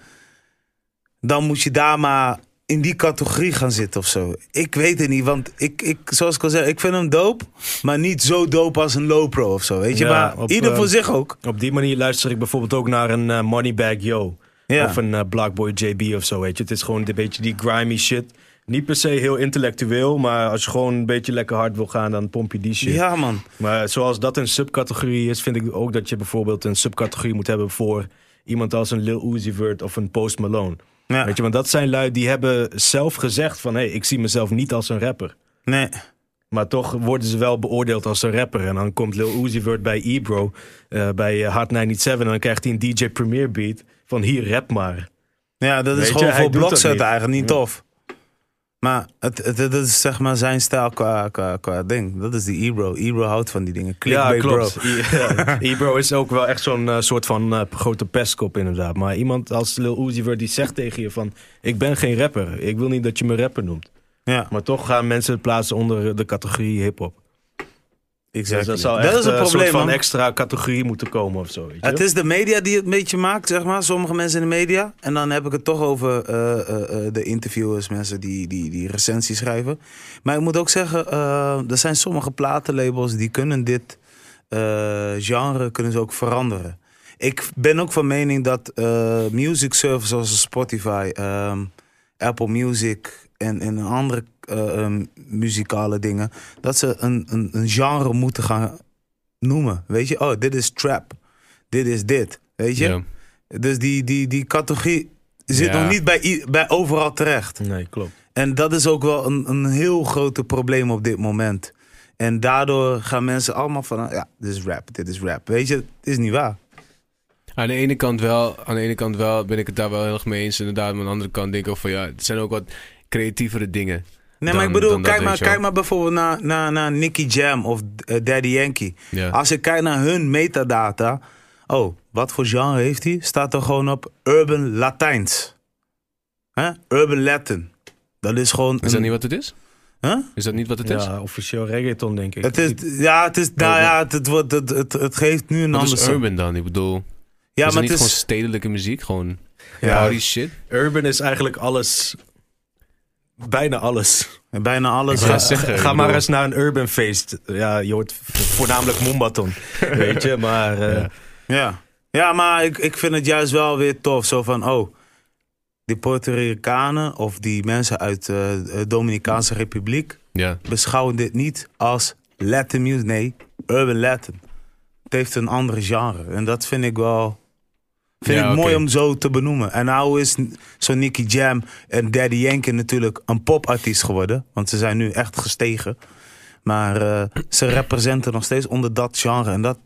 dan moet je daar maar in die categorie gaan zitten of zo. Ik weet het niet, want ik, ik, zoals ik al zei, ik vind hem dope. Maar niet zo dope als een Lopro of zo. Weet je, Ja, maar op, ieder voor eh, zich ook. Op die manier luister ik bijvoorbeeld ook naar een eh, Moneybag Yo. Ja. Of een eh, Blackboy JB of zo, weet je. Het is gewoon een beetje die grimy shit. Niet per se heel intellectueel, maar als je gewoon een beetje lekker hard wil gaan, dan pomp je die shit. Ja, man. Maar zoals dat een subcategorie is, vind ik ook dat je bijvoorbeeld een subcategorie moet hebben voor iemand als een Lil Uzi Vert of een Post Malone. Ja. Weet je, want dat zijn lui die hebben zelf gezegd van, hé, hey, ik zie mezelf niet als een rapper. Nee. Maar toch worden ze wel beoordeeld als een rapper. En dan komt Lil Uzi Vert bij Ebro, eh bij eh, Hard 97. En dan krijgt hij een DJ Premier beat van hier, rap maar. Ja, dat is Weet gewoon voor blokset niet. eigenlijk niet Ja. tof. Maar het, het, het is zeg maar zijn stijl qua, qua, qua ding. Dat is die Ebro. Ebro houdt van die dingen. ja, Clickbait klopt. bro. Ja. Ebro is ook wel echt zo'n eh, soort van eh, grote pestkop inderdaad. Maar iemand als Lil Uzi Vert die zegt tegen je van... Ik ben geen rapper. Ik wil niet dat je me rapper noemt. Ja, Maar toch gaan mensen het plaatsen onder de categorie hip-hop. Exactly. Dus dat zou dat echt is een eh, probleem, soort van man. extra categorie moeten komen of zo. Weet je? Het is de media die het een beetje maakt, zeg maar. Sommige mensen in de media. En dan heb ik het toch over eh, eh, de interviewers, mensen die, die, die recensies schrijven. Maar ik moet ook zeggen, eh, er zijn sommige platenlabels die kunnen dit genre kunnen ze ook veranderen. Ik ben ook van mening dat music services zoals Spotify, ehm, Apple Music en, en andere eh, ehm, muzikale dingen, dat ze een, een, een genre moeten gaan noemen. Weet je, oh, dit is trap. Dit is dit. Weet je? Ja. Dus die, die, die categorie zit Ja. nog niet bij, bij overal terecht. Nee, klopt. En dat is ook wel een, een heel groot probleem op dit moment. En daardoor gaan mensen allemaal van, ja, dit is rap, dit is rap. Weet je, het is niet waar. Aan de ene kant wel, aan de ene kant wel ben ik het daar wel heel erg mee eens. Inderdaad, maar aan de andere kant denk ik ook van ja, het zijn ook wat creatievere dingen. Nee, maar Dan- ik bedoel, kijk, maar, kijk maar bijvoorbeeld naar, naar, naar Nicky Jam of eh, Daddy Yankee. Als ik kijk naar hun metadata. Oh, wat voor genre heeft hij? Staat er gewoon op Urban Latijns. Hè? Urban Latin. Dat is gewoon. Is dat niet wat het is? Huh? Is dat niet wat het is? Ja, officieel reggaeton denk ik. Het is, ja, het is, nou ja, het, het, wordt, het, het, het geeft nu een Wat ander. is urban dan? Ik bedoel, Ja, is maar het het niet is. gewoon stedelijke muziek? Gewoon Ja. party shit? Urban is eigenlijk alles Bijna alles. Bijna alles. Ja, zeggen, Ga maar bedoel- eens naar een urban feest. Ja, je hoort voornamelijk Mombaton. weet je, maar... eh, Ja. ja. ja, maar ik, ik vind het juist wel weer tof. Zo van, oh, die Puerto Ricanen of die mensen uit eh, de Dominicaanse Republiek Ja. beschouwen dit niet als Latin music. Nee, urban Latin. Het heeft een andere genre. En dat vind ik wel... Vind Ja, ik mooi om zo te benoemen. En nou is zo'n Nicky Jam en Daddy Yankee natuurlijk een popartiest geworden. Want ze zijn nu echt gestegen. Maar eh, ze representen nog steeds onder dat genre. En dat,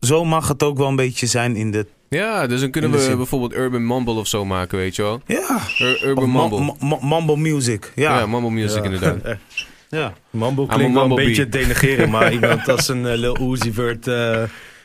zo mag het ook wel een beetje zijn in de... ja, dus dan kunnen we zin. bijvoorbeeld Urban Mumble of zo maken, weet je wel. Ja, Ur- Urban Mumble. mambo music. Ja, Ja, Mumble Music ja. inderdaad. ja. A klinkt wel een beetje bee. denigreren, maar iemand als een eh, Lil Uzi Vert, eh,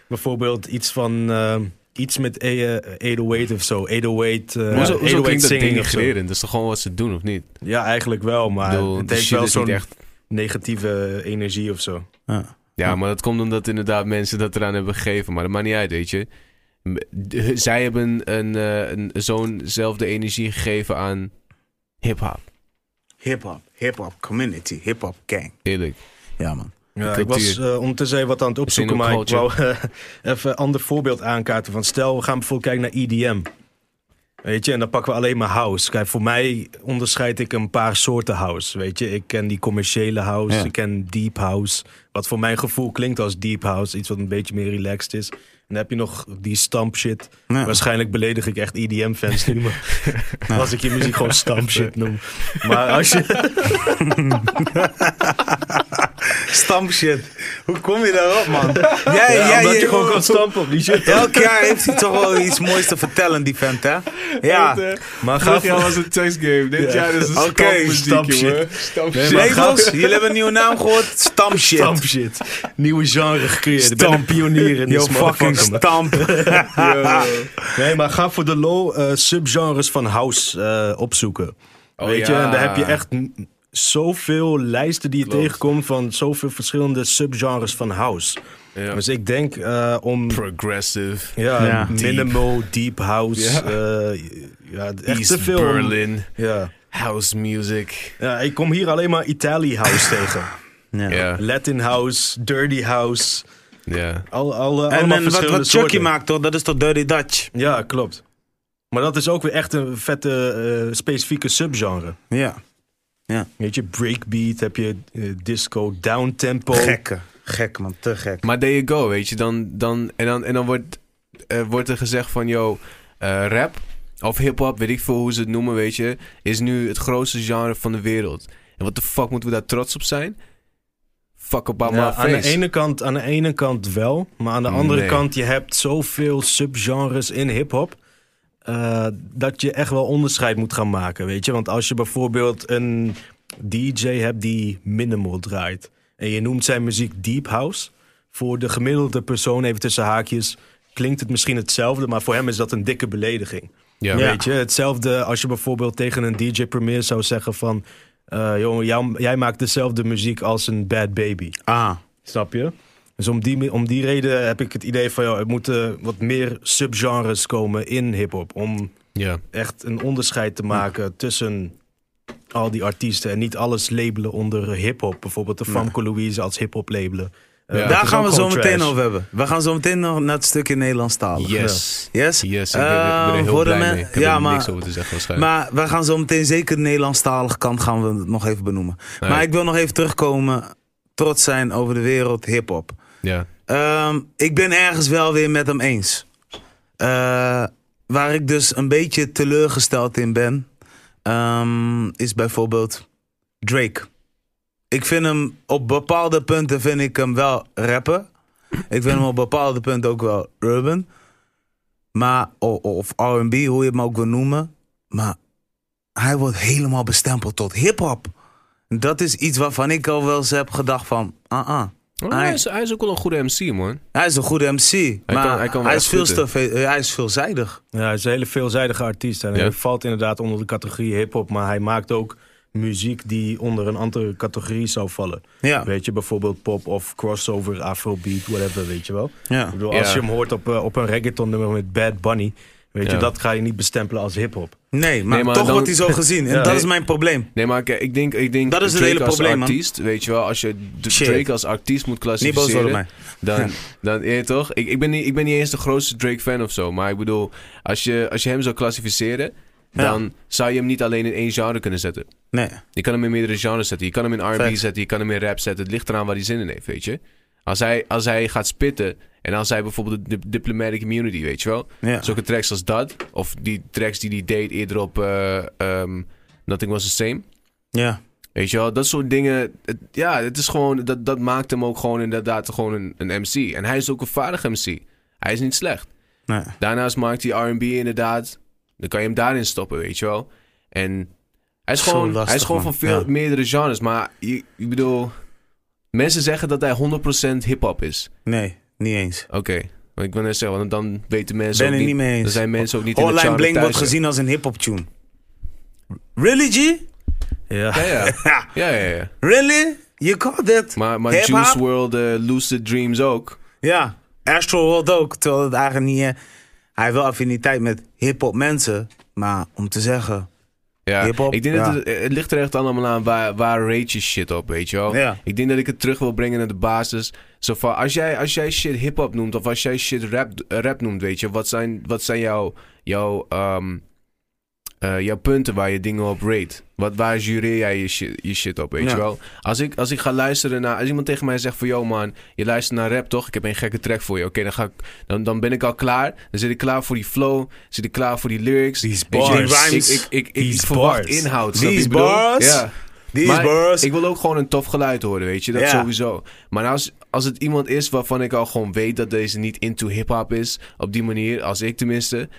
bijvoorbeeld iets van eh, iets met eh, 808 of zo, 808, eh Hoezo, hoezo 808 klinkt dat singing of zo. denigrerend? Dat is toch gewoon wat ze doen, of niet? Ja, eigenlijk wel, maar het heeft wel zo'n echt... negatieve energie of zo. ja. Ja, maar dat komt omdat inderdaad mensen dat eraan hebben gegeven. Maar dat maakt niet uit, weet je. Zij hebben een, eh, een, zo'nzelfde energie gegeven aan hip-hop. Hip-hop, hip-hop community, hip-hop gang. Eerlijk. Ja, man. Ja, ik was eh, ondertussen even wat aan het opzoeken, maar ik wou eh, even een ander voorbeeld aankaarten. Van stel, we gaan bijvoorbeeld kijken naar EDM. Weet je, en dan pakken we alleen maar house. Kijk, voor mij onderscheid ik een paar soorten house. Weet je, ik ken die commerciële house, Ja. ik ken deep house. Wat voor mijn gevoel klinkt als deep house. Iets wat een beetje meer relaxed is. En dan heb je nog die stamp shit. Waarschijnlijk beledig ik echt EDM-fans nu. Maar als ik je muziek gewoon stamp shit noem. Maar als je... Stamp shit. Hoe kom je daarop, man? Jij, Ja, jij, omdat je gewoon kan stampen op die shit. Elk jaar heeft hij toch wel iets moois te vertellen, die vent, hè? Ja. Maar ga Vorig jaar was een testgame. Dit Ja. jaar is een stampmuziek, stamp jongen. shit. Stamp Nee, shit. Labels, jullie hebben een nieuwe naam gehoord? Stamp shit. Stamp shit. Nieuwe genre gecreëerd. Stamp. pionier in Yo, fucking stamp. Nee, maar ga voor de low eh, subgenres van house eh, opzoeken. Oh, Weet je, en daar heb je echt zoveel lijsten die je Klopt. tegenkomt van zoveel verschillende subgenres van house. Ja. Dus ik denk eh, om Progressive. ja, Ja. minimal, deep house, Ja. eh, ja, echt East te veel. om- Berlin. Ja. House music. ja, ik kom hier alleen maar Italië house tegen. Ja. Ja. Latin house, dirty house, Ja. al, al, En, allemaal en wat, wat Chucky soorten. maakt, toch? Dat is toch Dirty Dutch? Ja, klopt. Maar dat is ook weer echt een vette eh, specifieke subgenre. Ja. Weet je, breakbeat, heb je eh, disco, downtempo. Gekke. Gek, man. Te gek. Maar there you go, weet je. Dan, dan, en dan, en dan wordt, eh, wordt er gezegd van, yo, eh, rap of hip-hop, weet ik veel hoe ze het noemen, weet je, is nu het grootste genre van de wereld. En wat de fuck moeten we daar trots op zijn? Fuck about Ja, my aan, de face. ene kant, aan de ene kant wel, maar aan de andere Nee. kant, je hebt zoveel subgenres in hip-hop. Eh, dat je echt wel onderscheid moet gaan maken, weet je. Want als je bijvoorbeeld een DJ hebt die minimal draait. en je noemt zijn muziek deep house. voor de gemiddelde persoon, even tussen haakjes. klinkt het misschien hetzelfde, maar voor hem is dat een dikke belediging. Ja. Weet je, hetzelfde als je bijvoorbeeld tegen een DJ Premier zou zeggen van... eh, jongen, jou- jij maakt dezelfde muziek als een Bad Baby. Ah. Snap je? Dus om die, om die reden heb ik het idee van... Joh, er moeten wat meer subgenres komen in hiphop. Om ja. echt een onderscheid te maken tussen al die artiesten. En niet alles labelen onder hiphop. Bijvoorbeeld de Famke Louise als hiphop labelen. Eh, Ja. Daar gaan we zo meteen trash. over hebben. We gaan zo meteen nog naar het stukje Nederlandstalig. Yes. Yes? Yes, ik ben, ik ben er Eh, heel blij mee. Ik heb ja, er maar- niks over te zeggen waarschijnlijk. Maar we gaan zo meteen zeker de Nederlandstalige kant gaan we nog even benoemen. Nee. Maar ik wil nog even terugkomen. Trots zijn over de wereld hip-hop. Ja. Ehm, ik ben ergens wel weer met hem eens. Eh, waar ik dus een beetje teleurgesteld in ben, ehm, is bijvoorbeeld Drake. Ik vind hem op bepaalde punten vind ik hem wel rappen. Ik vind hem op bepaalde punten ook wel urban. Maar, of R&B, hoe je maar ook wil noemen. Maar hij wordt helemaal bestempeld tot hip-hop. Dat is iets waarvan ik al wel eens heb gedacht van, ah ah. Oh, hij, is, hij is ook wel een goede MC, man. Hij is een goede MC, maar kan- hij, hij kan wel is veel te eh, hij is veelzijdig. Ja, hij is een hele veelzijdige artiest. En Ja. hij valt inderdaad onder de categorie hip-hop. Maar hij maakt ook muziek die onder een andere categorie zou vallen. Ja, Weet je, bijvoorbeeld pop of crossover, afrobeat, whatever, weet je wel. ja. Ik bedoel, Ja. als je hem hoort op, eh, op een reggaeton nummer met Bad Bunny. Weet je, dat ga je niet bestempelen als hip-hop. Nee, maar, Nee, maar toch dan- wordt hij zo gezien. En Ja. dat is mijn probleem. Nee, maar kijk, ik denk, ik denk Dat is het Drake hele als probleem, man. artiest, weet je wel, als je. Drake als artiest moet Niet boos worden op klassificeren, mij. dan, Ja. dan ja, toch? Ik, ik, ben niet, ik ben niet eens de grootste Drake-fan of zo, maar ik bedoel, als je, als je hem zou klassificeren, Ja. dan zou je hem niet alleen in één genre kunnen zetten. Nee. Je kan hem in meerdere genres zetten. Je kan hem in R&B zetten, je kan hem in rap zetten. Het ligt eraan waar hij zin in heeft, weet je. Als hij, als hij gaat spitten en als hij bijvoorbeeld de dip- diplomatic immunity, weet je wel. Ja. Zulke tracks als dat, of die tracks die hij deed eerder op eh, ehm, Nothing Was The Same. ja. Weet je wel, dat soort dingen. Het, ja, het is gewoon, dat, dat maakt hem ook gewoon inderdaad gewoon een, een MC. En hij is ook een vaardig MC. Hij is niet slecht. Nee. Daarnaast maakt hij R&B inderdaad. Dan kan je hem daarin stoppen, weet je wel. En hij is gewoon, lastig, hij is gewoon man. van veel Ja. meerdere genres. Maar je, ik bedoel, mensen zeggen dat hij 100% hip-hop is. Nee, niet eens. Oké, maar ik wil net zeggen, want dan weten mensen Ben ook niet. niet mee eens. Dan zijn mensen ook niet in Hotline genre Bling wordt gezien als een hip-hop tune. Really, G? Ja. Ja, ja. Ja. ja, ja. Really? You call that? Maar, maar? Juice WRLD, eh, Lucid Dreams ook. Ja. Astro World ook. Terwijl het eigenlijk niet... eh, hij heeft wel affiniteit met hip-hop mensen. Maar om te zeggen... Ja, Hip-hop, ik denk ja. dat het, het ligt er echt allemaal aan waar, waar rate je shit op, weet je wel. Ja. Ik denk dat ik het terug wil brengen naar de basis. Zo van, als jij, als jij shit hip-hop noemt of als jij shit rap, rap noemt, weet je, wat zijn, wat zijn jouw, jouw, ehm, eh, jouw punten waar je dingen op rate? Wat, waar jureer jij je shit, je shit op, weet Ja. je wel? Als ik, als ik ga luisteren naar, als iemand tegen mij zegt van, yo man, je luistert naar rap toch? Ik heb een gekke track voor je. Oké, dan ga ik, dan, dan ben ik al klaar. Dan zit ik klaar voor die flow, zit ik klaar voor die lyrics. These bars. Ik, ik, ik, ik, ik These verwacht bars. inhoud. These bars. Ja. These Maar bars. Ik wil ook gewoon een tof geluid horen, weet je. Dat sowieso. Maar als, als het iemand is waarvan ik al gewoon weet dat deze niet into hip-hop is, op die manier, als ik tenminste.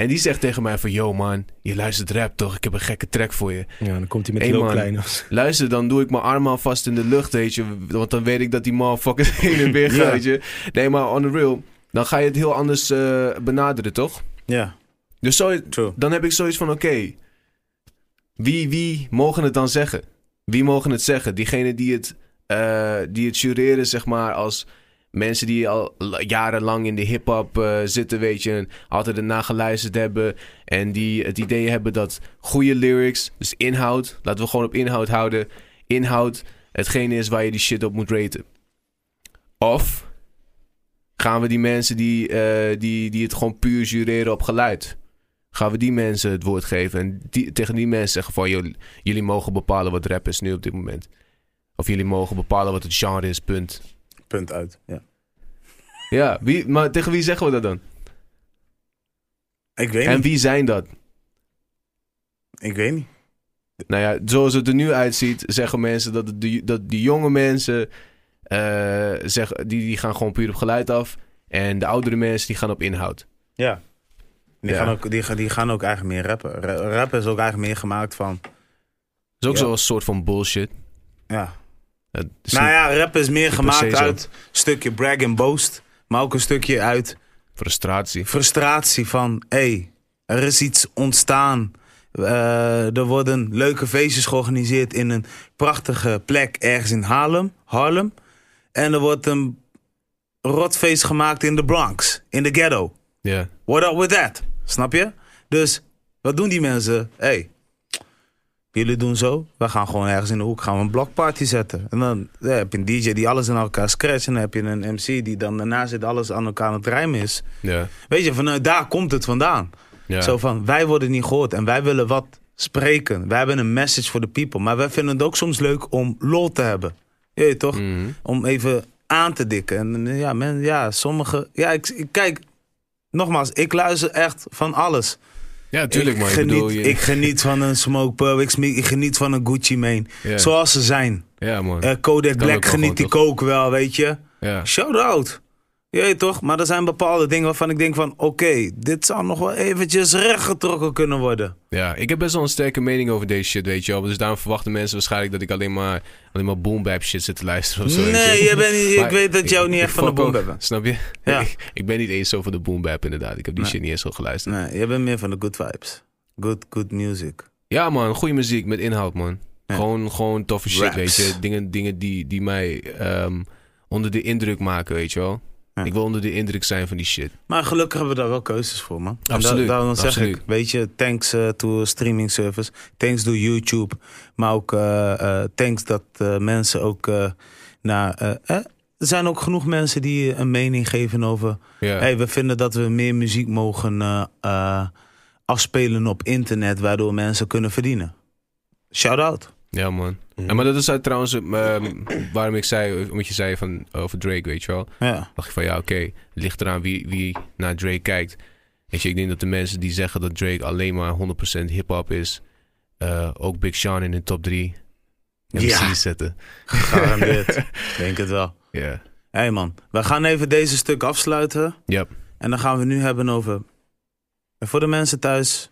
En die zegt tegen mij van, yo man, je luistert rap toch? Ik heb een gekke track voor je. Ja, dan komt hij met Hey, die man. kleine. Luister, dan doe ik mijn arm al vast in de lucht, weet je. Want dan weet ik dat die motherfucker heen en weer gaat, Ja. weet je. Nee, maar on the real, dan ga je het heel anders eh, benaderen, toch? Ja, Dus zo, true. dan heb ik zoiets van, oké, wie, wie mogen het dan zeggen? Wie mogen het zeggen? Diegenen die het, eh, die het jureren, zeg maar, als mensen die al la- jarenlang in de hip-hop eh, zitten, weet je, en altijd ernaar geluisterd hebben. En die het idee hebben dat goede lyrics, dus inhoud, laten we gewoon op inhoud houden. Inhoud hetgene is waar je die shit op moet raten. Of gaan we die mensen die, eh, die, die het gewoon puur jureren op geluid gaan we die mensen het woord geven. En die, tegen die mensen zeggen van... Jullie mogen bepalen wat rap is nu op dit moment. Of jullie mogen bepalen wat het genre is, punt. Punt uit. Ja. Ja, wie, maar tegen wie zeggen we dat dan? Ik weet En niet. wie zijn dat? Ik weet niet. Nou ja, zoals het er nu uitziet... zeggen mensen dat, het de, dat die jonge mensen... zeggen, die, die gaan gewoon puur op geluid af. En de oudere mensen die gaan op inhoud. Ja. Die, Ja. Gaan ook, die, gaan- die gaan ook eigenlijk meer rappen. Ra- Rap is ook eigenlijk meer gemaakt van... Dat is ook Ja. zo'n soort van bullshit. Ja. Nou ja, rap is meer gemaakt uit een stukje brag and boast. Maar ook een stukje uit frustratie. frustratie van... Hé, hey, er is iets ontstaan. Eh, er worden leuke feestjes georganiseerd in een prachtige plek ergens in Harlem. Harlem. En er wordt een rotfeest gemaakt in de Bronx. In de ghetto. Ja. What up with that? Snap je? Dus, wat doen die mensen? hey, jullie doen zo. We gaan gewoon ergens in de hoek gaan we een blokparty zetten. En dan heb je een DJ die alles in elkaar scratcht. En dan heb je een MC die dan daarna zit alles aan elkaar aan het rijmen is. Ja. Weet je, vanuit daar komt het vandaan. ja. Zo van, wij worden niet gehoord en wij willen wat spreken. Wij hebben een message voor de people. Maar wij vinden het ook soms leuk om lol te hebben. Je weet toch? Mhm. om even aan te dikken. En eh, ja, men, ja, sommige. Ja, ik- kijk, nogmaals, ik luister echt van alles. Ja, tuurlijk, ik maar ik geniet, bedoel... Je... ik geniet van een Smoke Pub, ik, ik geniet van een Gucci Mane. Zoals ze zijn. ja, man. Eh Kodak Black geniet ik ook wel, weet je. Ja. Shout out. Je toch? Maar er zijn bepaalde dingen waarvan ik denk van... Oké, dit zou nog wel eventjes rechtgetrokken kunnen worden. ja, ik heb best wel een sterke mening over deze shit, weet je wel. Dus daarom verwachten mensen waarschijnlijk dat ik alleen maar, alleen maar boom bap shit zit te luisteren of zo. nee, je. bent niet, ik weet dat jou ik- niet echt van de fuck boom ook, bent. Snap je? Ja. ik, ik ben niet eens zo van de boom bap inderdaad. Ik heb die Nee. shit niet eens zo geluisterd. Nee, je bent meer van de good vibes. Good, good music. Ja man, goede muziek met inhoud man. Ja. Gewoon, gewoon toffe shit, Raps. weet je. Dingen, dingen die, die mij ehm, onder de indruk maken, weet je wel. Ja. Ik wil onder de indruk zijn van die shit. Maar gelukkig hebben we daar wel keuzes voor, man. Absoluut, da- daarom zeg absoluut. ik, weet je, thanks eh, to streaming service, thanks to YouTube, maar ook eh, eh, thanks dat mensen ook naar. eh, er zijn ook genoeg mensen die een mening geven over. Ja. Hey, we vinden dat we meer muziek mogen afspelen op internet, waardoor mensen kunnen verdienen. Shout out. Ja, man. Mhm. En maar dat is trouwens ehm, waarom ik zei, omdat je zei van, over Drake, weet je wel. Ja. dacht ik van ja, oké, het ligt eraan wie, wie naar Drake kijkt. Weet je, ik denk dat de mensen die zeggen dat Drake alleen maar 100% hip-hop is, eh, ook Big Sean in de top 3 Ja. MC's zetten. Gegarandeerd. Denk het wel. Ja. hey man, we gaan even deze stuk afsluiten. Yep. En dan gaan we nu hebben over. En voor de mensen thuis,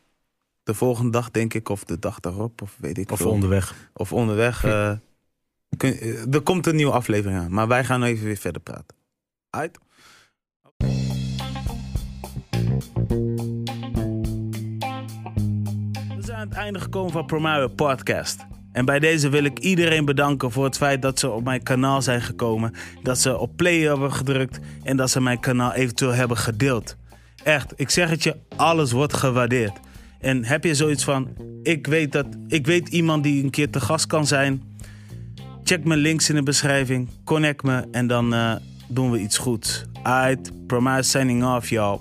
de volgende dag denk ik, of de dag daarop, of weet ik Of veel. onderweg. Of onderweg. eh, kun- eh, er komt een nieuwe aflevering aan, maar wij gaan even weer verder praten. Uit. We zijn aan het einde gekomen van Primario Podcast. En bij deze wil ik iedereen bedanken voor het feit dat ze op mijn kanaal zijn gekomen. Dat ze op play hebben gedrukt en dat ze mijn kanaal eventueel hebben gedeeld. Echt, ik zeg het je, alles wordt gewaardeerd. En heb je zoiets van, ik weet, dat, ik weet iemand die een keer te gast kan zijn. Check mijn links in de beschrijving, connect me en dan eh, doen we iets goeds. Aight, Promise signing off, y'all.